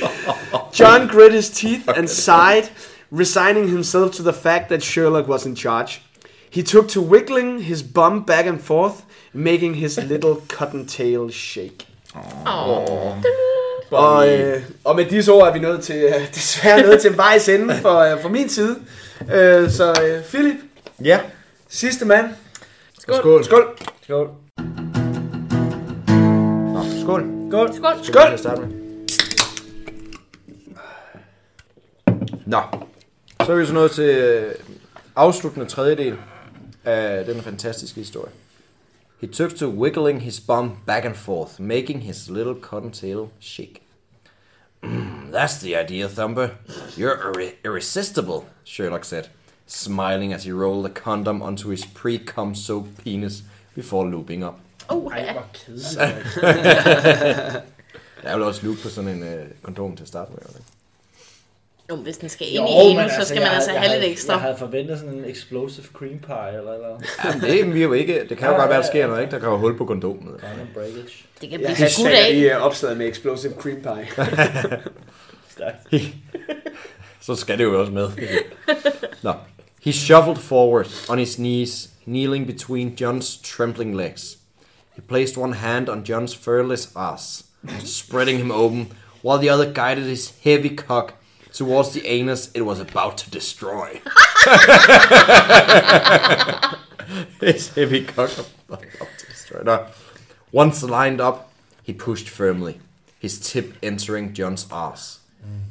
John grit his teeth and sighed, resigning himself to the fact that Sherlock was in charge. He took to wiggling his bum back and forth, making his little cottontail shake. Og, øh, og med disse ord er vi nået til, øh, desværre nået til vejs ende for, øh, for min side. Øh, så øh, Philip, Ja. sidste mand. Skål. Skål. Skål. Skål. Nå, skål. Skål. Skål. Skål. Skal vi starte med? Nå, så er vi så nået til øh, afsluttende tredjedel af den fantastiske historie. He took to wiggling his bum back and forth, making his little cottontail shake. "Mm, That's the idea, Thumper. You're irre- irresistible, Sherlock said, smiling as he rolled a condom onto his pre-cum soaked penis before looping up. Oh, Ej, ja. hvor kedeligt. Der er jo også loop på sådan en øh, kondom til at starte med. eller? Jo, hvis den skal ind Jo, i men en, så skal jeg man havde- altså jeg have lidt ekstra. Jeg havde forventet sådan en explosive cream pie eller eller Jamen, det er vi jo ikke. Det kan jo godt være, der sker noget, ikke? Der kan jo hul på kondomet. Det kan Jeg blive skudt af. lige øh, opslaget med Explosive Cream Pie. Så skal det jo også med. Nå. He shuffled forward on his knees, kneeling between John's trembling legs. He placed one hand on John's furless ass, spreading him open, while the other guided his heavy cock towards the anus it was about to destroy. his heavy cock about to destroy. No. Once lined up, he pushed firmly, his tip entering John's ass.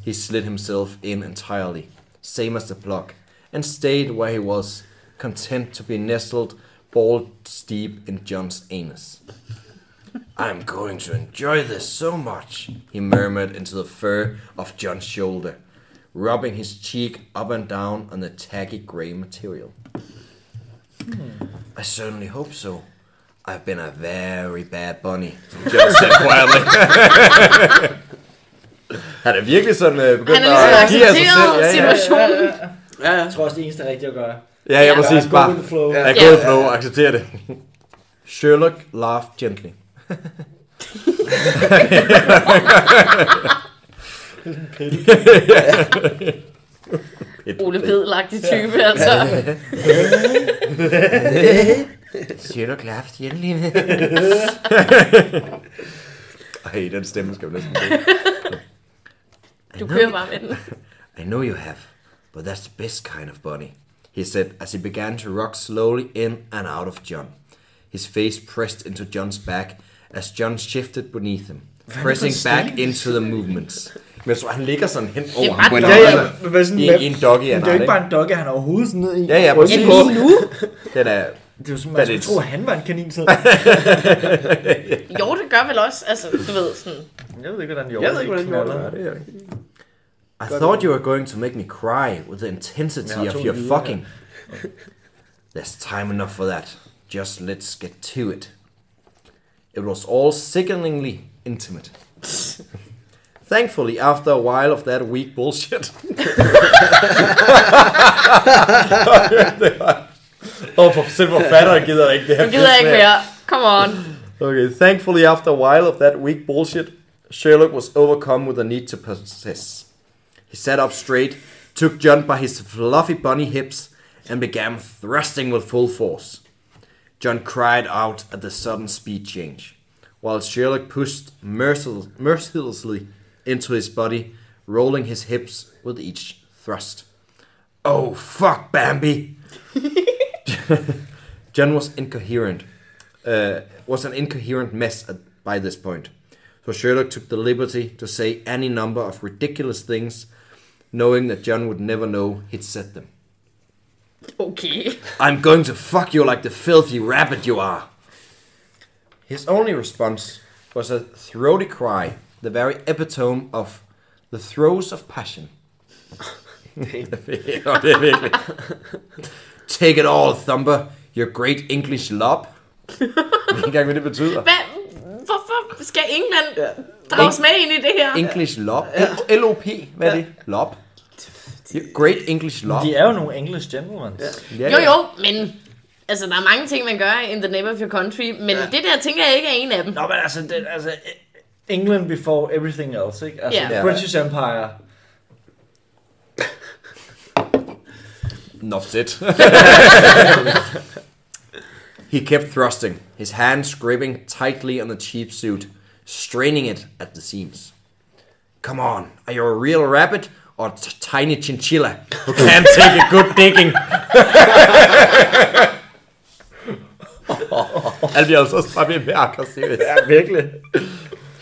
He slid himself in entirely, same as the plug, and stayed where he was, content to be nestled ball deep in John's anus. I'm going to enjoy this so much, he murmured into the fur of John's shoulder, rubbing his cheek up and down on the tacky grey material. I certainly hope so. I've been a very bad bunny, John said quietly. Han er virkelig sådan uh, begyndt Han er ligesom give af sig accepteret selv. Ja, ja. situationen. Ja, ja. Jeg tror også, det eneste rigtige at gøre. Ja, ja, Ja. præcis. Go Bare with the flow. Ja. flow og acceptere det. Sherlock laughed gently. Ole Vedlagtig type, altså. Sherlock laughed gently. Ej, den stemme skal vi næsten. Du kører bare med den. I know you have, but that's the best kind of bunny, he said as he began to rock slowly in and out of John. His face pressed into John's back as John shifted beneath him, pressing back into the movements. Men jeg tror, han ligger sådan hen over Det er ham Ja, ja, hvad sådan, I, I en doggy af det er jo ikke bare en dogge, han er overhovedet sådan ned i. Ja, ja, præcis. på. Lige nu? Den er... Det er jo sådan, man skulle tro, at han var en kanin selv. Jo, det gør vel også, altså, du ved, sådan... Jeg ved ikke, hvordan Jeg ved ikke, hvordan Jordan knaller. I thought you were going to make me cry with the intensity of your lyde her. fucking. There's time enough for that. Just let's get to it. It was all sickeningly intimate. Thankfully, after a while of that weak bullshit. Og for selv forfatteren gider ikke det her. Gider jeg ikke mere. Come on. Okay, thankfully, after a while of that weak bullshit, Sherlock was overcome with a need to possess. He sat up straight, took John by his fluffy bunny hips, and began thrusting with full force. John cried out at the sudden speed change, while Sherlock pushed mercil- mercilessly into his body, rolling his hips with each thrust. Oh, fuck, Bambi! John was incoherent, uh, was an incoherent mess at, by this point. So Sherlock took the liberty to say any number of ridiculous things, knowing that John would never know he'd said them. Okay. I'm going to fuck you like the filthy rabbit you are. His only response was a throaty cry, the very epitome of the throes of passion. Ja, det er virkelig. Take it all, Thumper, your great English lob. Jeg ved ikke engang, hvad det betyder. Hvad? Hvorfor skal England drages med ind i det her? English lob. L-O-P. Hvad er det? Lob. Great English lob. De er jo nogle English gentlemen. Ja, Jo, ja. jo, men... Altså, der er mange ting, man gør in the name of your country, men ja. det der tænker jeg ikke er en af dem. Nå, men altså, det, altså, England before everything else, ikke? Altså, Ja. British Empire. Enough said. he kept thrusting, his hands gripping tightly on the cheap suit, straining it at the seams. Come on, are you a real rabbit or a t- tiny chinchilla who can't take a good digging? Han bliver altså også bare mere mere aggressiv. Ja, virkelig.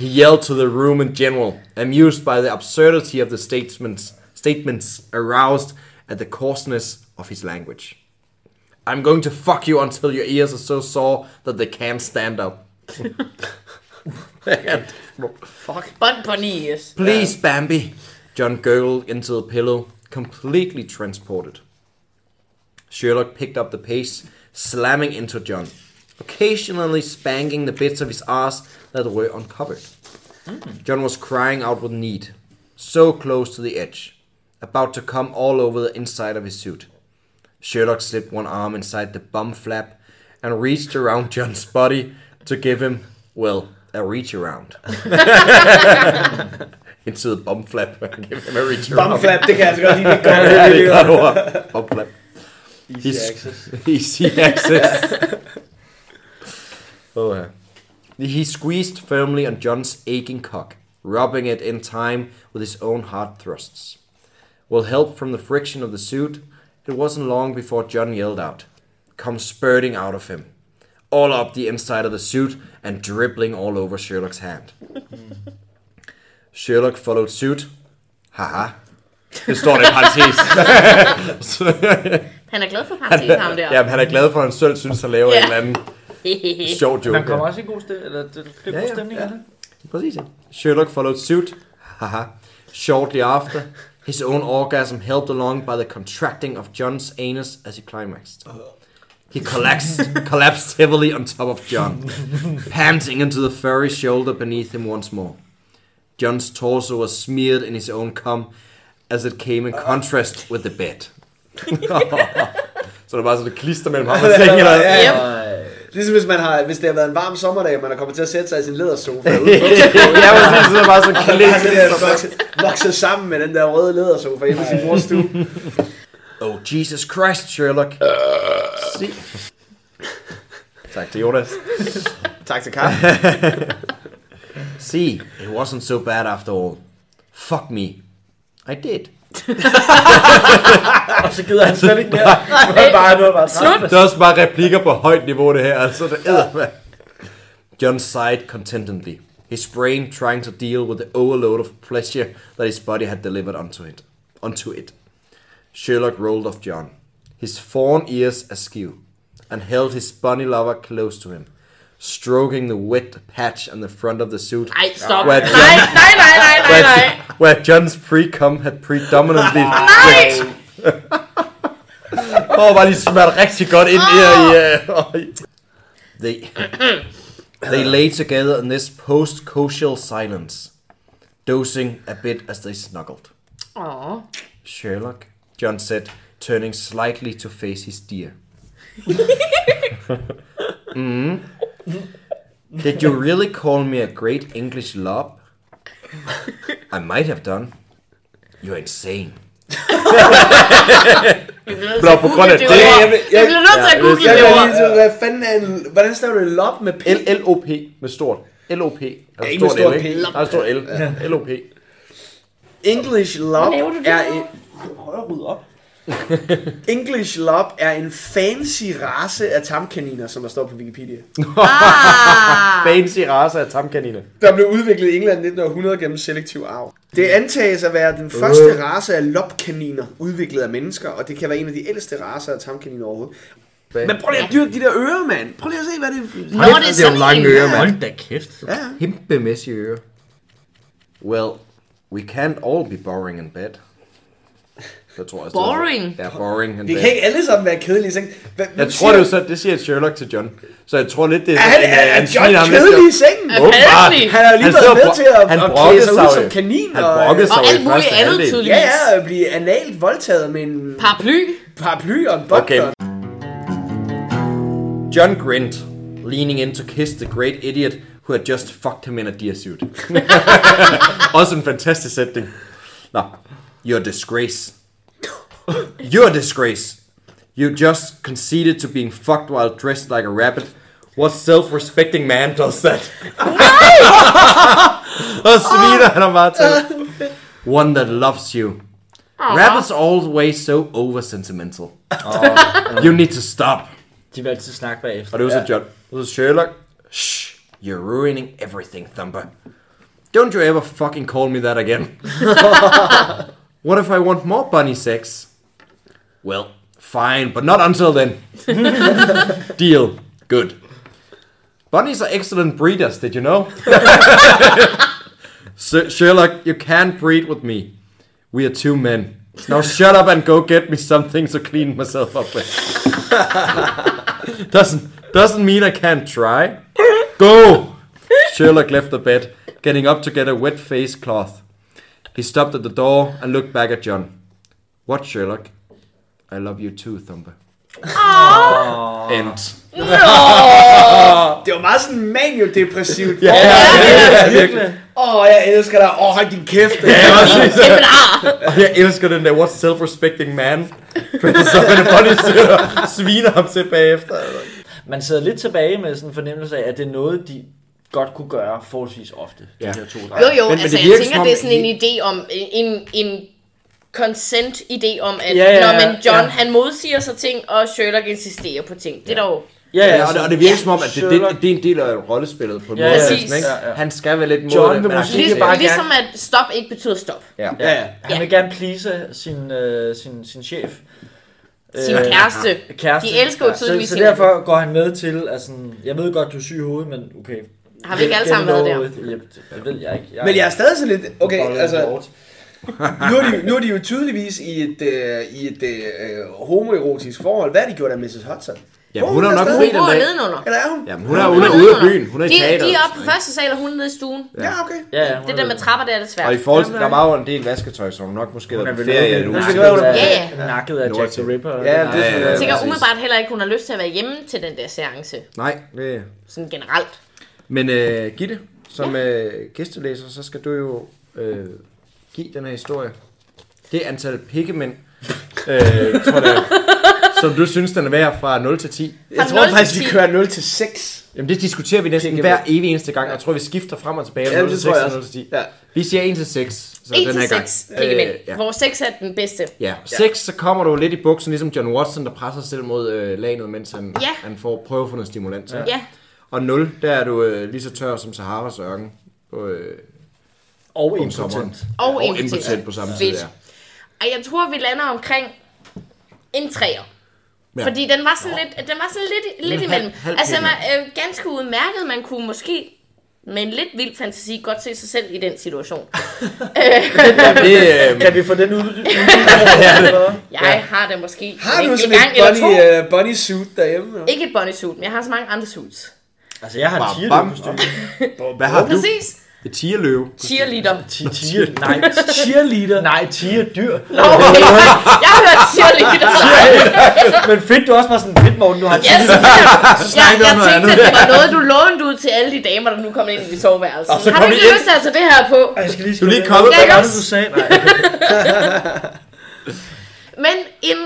He yelled to the room in general, amused by the absurdity of the statements, statements aroused at the coarseness of his language. I'm going to fuck you until your ears are so sore that they can't stand up. Fuck. Bun bunny ears. Please, Bambi. John gurgled into the pillow, completely transported. Sherlock picked up the pace, slamming into John, occasionally spanking the bits of his ass that were uncovered. John was crying out with need, so close to the edge, about to come all over the inside of his suit. Sherlock slipped one arm inside the bum flap and reached around John's body to give him, well, a reach around. Into the bum flap. give him a reach around. Bumflap, det kan jeg altså godt lide. Det Ja, gør det er godt ord. Bum flap. Easy He's- access. Easy access. oh, yeah. He squeezed firmly on John's aching cock, rubbing it in time with his own hard thrusts. With help from the friction of the suit, it wasn't long before John yelled out, come spurting out of him, all up the inside of the suit and dribbling all over Sherlock's hand. Sherlock followed suit. Haha. Det står der i parentes. Han er glad for parentes, ham der. Ja, han er glad for, at han selv synes, han laver Ja. en eller anden sjov joke. Man kommer også i god stemning, eller det, det er Ja, god ja, stemning ja. det. Præcis, ja. Sherlock followed suit. Haha. Shortly after, his own orgasm helped along by the contracting of John's anus as he climaxed. He collapsed, collapsed heavily on top of John, panting into the furry shoulder beneath him once more. John's torso was smeared in his own cum as it came in contrast with the bed. så der var sådan et klister mellem ham og sengen. Ligesom hvis, man har, hvis det har været en varm sommerdag, og man er kommet til at sætte sig i sin lædersofa. ude på-. Så der bare sådan så bare det der vokset, sammen med den der røde lædersofa hjemme i sin mors stue. Oh, Jesus Christ, Sherlock. Se. Tak til Jonas. Tak til kaffe. See, it wasn't so bad after all. Fuck me. I did. Og så gider han slet ikke mere. Nu er bare, nu er bare Slut. Det er også bare replikker på højt niveau, det her. Altså, det er man. John sighed contentedly, his brain trying to deal with the overload of pleasure that his body had delivered onto it. Onto it. Sherlock rolled off John, his fawn ears askew, and held his bunny lover close to him, stroking the wet patch on the front of the suit. Ej, stop. Where Nej, John, nej, nej, nej, nej, nej. where, where John's pre-cum had predominantly Nej! Åh, oh, var de smadret rigtig godt ind i uh, They, they lay together in this post-coital silence, dozing a bit as they snuggled. Sherlock, John said, turning slightly to face his dear. mm Did you really call me a great English lob? I might have done. You're insane. At på grund af det det. Jeg vil- Vi jeg- bliver nødt til at google Jeg det ord. hvad fanden er en... Hvordan staver du lop med P? L- L-O-P med stort. L-O-P. Altså ikke med stort stort L, P. ikke? Nej, stort L. L-O-P. English lop det er en... Højre rydde op. English lop er en fancy race af tamkaniner, som der står på Wikipedia. Ah. Fancy race af tamkaniner. Der blev udviklet i England i 1900 gennem selektiv arv. Det antages at være den første race af lopkaniner, udviklet af mennesker, og det kan være en af de ældste racer af tamkaniner overhovedet. Men prøv lige at dyrke de der ører, mand. Prøv lige at se, hvad det er. Nå, det er sådan jo lange ører, mand. Hold da kæft. Ja. Kæmpemæssige ører. Well, we can't all be boring in bed. Det tror jeg. Boring? Ja, boring in Det kan ikke alle sammen være kedelige. Ikke? Hvad, Jeg tror det er jo så, det siger Sherlock til John. Så jeg tror lidt, det er Er, han, sådan, er, er han John kedelig i sengen? Åbenbart. Apparently. Han har jo lige Han været med til at, han at klæde sig sig ud som kanin. Han og, brokkede sig Og alt muligt andet tydeligvis. Ja, ja, at blive analt voldtaget med en Paraply. paraply og en Okay. John grinned, leaning in to kiss the great idiot who had just fucked him in a deer suit. Også en fantastisk sætning. Nå, you're a disgrace. You're a disgrace. You just conceded to being fucked while dressed like a rabbit. What self-respecting man does that? Og sviner han ham bare. One that loves you. Rabbits are always so over-sentimental. You need to stop. De vil altid snakke bagefter. Og det var så John. Og så Sherlock. Shh, you're ruining everything, Thumper. Don't you ever fucking call me that again. what if I want more bunny sex? Well, fine, but not until then. Deal. Good. Bunnies are excellent breeders, did you know? Sir- Sherlock, you can't breed with me. We are two men. Now shut up and go get me something to clean myself up with. Doesn't doesn't mean I can't try. Go! Sherlock left the bed, getting up to get a wet face cloth. He stopped at the door and looked back at John. What, Sherlock? I love you too, Thumper. End. Det var meget sådan manio-depressivt. Ja, Åh, ja, ja, virkelig. Åh, jeg elsker dig. Åh, hold din kæft. Kæmpe ar. Og jeg elsker den der, what self-respecting man. Fordi så det bunny og sviner ham til bagefter. Man sidder lidt tilbage med sådan en fornemmelse af, at det er noget, de godt kunne gøre forholdsvis ofte. De Ja. her to Jo, drenge. jo, Men- men altså det jeg tænker, som om- det er sådan en idé om, en, en consent-idé om, at Ja, ja, når man John, ja. han modsiger sig ting, og Sherlock insisterer på ting. Det er dog... Ja, Ja, og, det, og det virker som om, at det, det, det er en del af rollespillet på en Ja, måde. ja, ikke? Ja, ja. Han skal være lidt mod John det, vil men måske acceptere bare. Ligesom at stop ikke betyder stop. Ja. Ja, ja. Han Ja. vil gerne please sin, øh, sin, sin chef. Sin Øh, kæreste. Kæreste. De elsker jo så, tydeligvis så hinanden. derfor går han med til, at sådan, jeg ved godt, du er syg i hovedet, men okay. Har vi ikke alle sammen været it der? Yep, det, ved jeg ikke. Jeg, Men jeg er stadig sådan lidt... Okay, altså... Nu er, de, nu er de jo tydeligvis i et, øh, i et øh, homoerotisk forhold. Hvad har de gjort af Mrs. Hudson? Ja, hun er Hun er nok fri Hun den dag. nedenunder. Eller er hun? Jamen, hun er, hun er ude af byen. Hun er i de, de teateret. er oppe på første sal, og hun er nede i stuen. Ja, okay. Ja, ja. hun Det er der med trapper, det er lidt svært. Og i forhold til, der var jo en del vasketøj, så hun nok måske Hun er på ferie. Det hun er- Ja, ja. Nakket af Jack the Ripper. Ja, det er Ja, ja, Jeg ja. ja. tænker umiddelbart heller ikke, hun har lyst til at være hjemme til den der seance. Nej, det Sådan generelt. Men uh, Gitte, som ja. uh, gæstelæser, så skal du jo uh, give den her historie. Det antal pikkemænd, uh, tror jeg, som du synes, den er værd fra 0 til 10. Jeg tror 0 til faktisk, vi 10. kører 0 til 6. Jamen det diskuterer vi næsten Pikkemænd. hver evig eneste gang. Jeg tror, vi skifter frem og tilbage. Ja, Ja, 0 det til tror 6 jeg og 0 også. til 10. Ja. Vi siger 1 til 6. Så 1 den til her gang. 6 pikkemænd. Øh, ja. Hvor 6 er den bedste. Ja, 6, så kommer du lidt i buksen, ligesom John Watson, der presser sig selv mod øh, lanet, mens han, Ja. han får prøve at få noget stimulans. Ja. Ja. Og 0, der er du øh, lige så tør som Saharas ørken på, øh, Og impotent. Og, og impotent. på samme tid, ja. Og jeg tror, vi lander omkring en træer. Ja. Fordi den var sådan lidt, den var sådan lidt, lidt imellem. halv- halv altså, den pikkemand. var øh, ganske udmærket. Man kunne måske med en lidt vild fantasi godt se sig selv i den situation. Det, øh, Kan vi få den ud? Jeg har det måske Har du sådan gang et eller to. bunny, uh, bunny suit derhjemme? eller? Ikke et bunny suit, men jeg har så mange andre suits. Altså, jeg har en kostume. hvad har du? Præcis. Et tigerløve. Cheerleader. Tier, nej, Cheerleader. nej, tier dyr. Nå, okay. Jeg har hørt cheerleader. Men fedt, du også var sådan fedt, Morten, du har Yes, jeg, jeg, jeg tænkte, andet. at det var noget, du lånte ud til alle de damer, der nu kom ind i dit soveværelse. Og så Har du ikke ind. lyst til tage det her på? Jeg skal lige Du er lige kommet det. Hvad var det, du sagde? Nej. Men en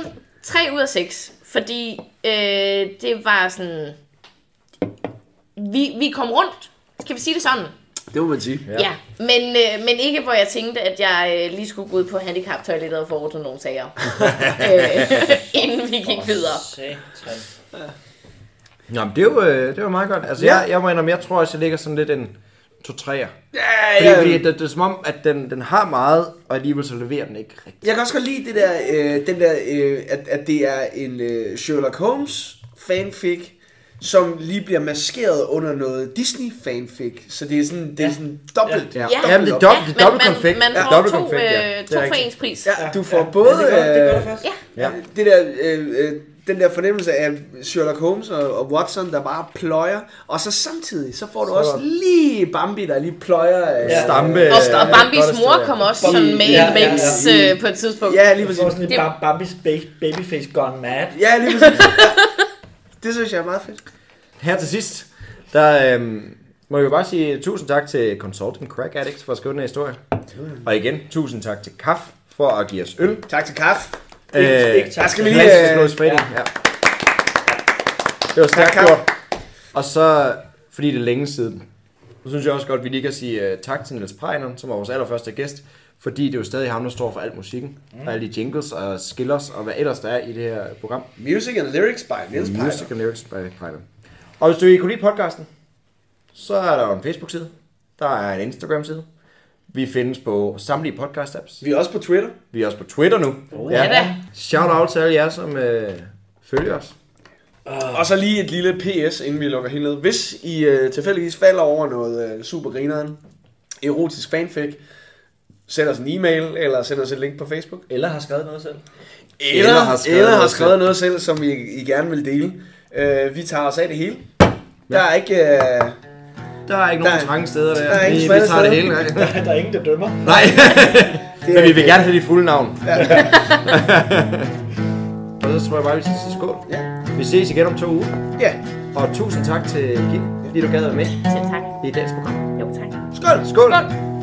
3 ud af 6. Fordi øh, det var sådan... Vi, vi kom rundt. Skal vi sige det sådan? Det må man sige. Ja. ja. Men, øh, men ikke hvor jeg tænkte, at jeg øh, lige skulle gå ud på handicap-toilettet og ordnet nogle sager. øh, inden vi gik videre. Satan. Nå, men det er jo, øh, det var meget godt. Altså, Ja. jeg, jeg må indrømme, jeg tror også, jeg ligger sådan lidt en 2-3'er. Ja, Fordi, ja. fordi det, det, er som om, at den, den har meget, og alligevel så leverer den ikke rigtigt. Jeg kan også godt lide det der, øh, den der øh, at, at det er en øh, Sherlock Holmes fanfic, som lige bliver maskeret under noget Disney fanfic. Så det er sådan, det er sådan dobbelt. Ja, Ja. ja men det er dobbelt, det er men dobbelt man, konfekt. man Ja, får dobbelt to, konfekt, ja. øh, Det er to for ens pris. Ja, du får Ja, både det gør- det gør det øh, faktisk. Ja. det der, øh, øh, den der fornemmelse af Sherlock Holmes og, og Watson, der bare pløjer, og så samtidig, så får du Så- også lige Bambi, der lige pløjer. Øh, Ja. Stampe. Og, øh, og Bambis mor afsted. kom også sådan med ja, ja, ja, ja. øh, på et tidspunkt. Ja, lige præcis. får sådan et Det- Bam- Bambis ba- babyface gone mad. Ja, lige præcis. Ja. Det synes jeg er meget fedt. Her til sidst, der øhm, må jeg jo bare sige tusind tak til Consulting Crack Addicts for at skrive den her historie. Og igen, tusind tak til Kaf for at give os øl. Tak til Kaf. Ikke- ikke tak. Der skal vi lige... Øh, Freding, ja. Det var stærkt Tak, gjort. Og så, fordi det er længe siden, så synes jeg også godt, at vi lige kan sige uh, tak til Niels Prejner, som var vores allerførste gæst. Fordi det er jo stadig ham, der står for al musikken. Mm. Og alle de jingles og skillers og hvad ellers der er i det her program. Music and Lyrics by Niels Music Pejler. and Lyrics by Prejner. Og hvis du ikke kunne lide podcasten, så er der jo en Facebook-side. Der er en Instagram-side. Vi findes på samtlige podcast-apps. Vi er også på Twitter. Vi er også på Twitter nu. Ja da. Shout out til alle jer, som øh, følger os. Og så lige et lille PS, inden vi lukker helt ned. Hvis I øh, tilfældigvis falder over noget øh, super grineren, erotisk fanfic, send os en e-mail, eller send os et link på Facebook. Eller har skrevet noget selv. Eller, eller har skrevet, eller har skrevet noget selv, som I, I gerne vil dele. Øh, vi tager os af det hele. Der er ikke... Øh, Der er ikke Der nogen trange steder der. der er vi, ingen vi tager det hele. Nej. Der er ingen, der dømmer. Nej. det Men vi vil gerne have dit fulde navn. Og så tror jeg bare, vi skal sige skål. Ja. Vi ses igen om to uger. Ja. Og tusind tak til Gitte, fordi du gad være med Selv tak. i dagens program. Jo, tak. Skål! Skål! Skål.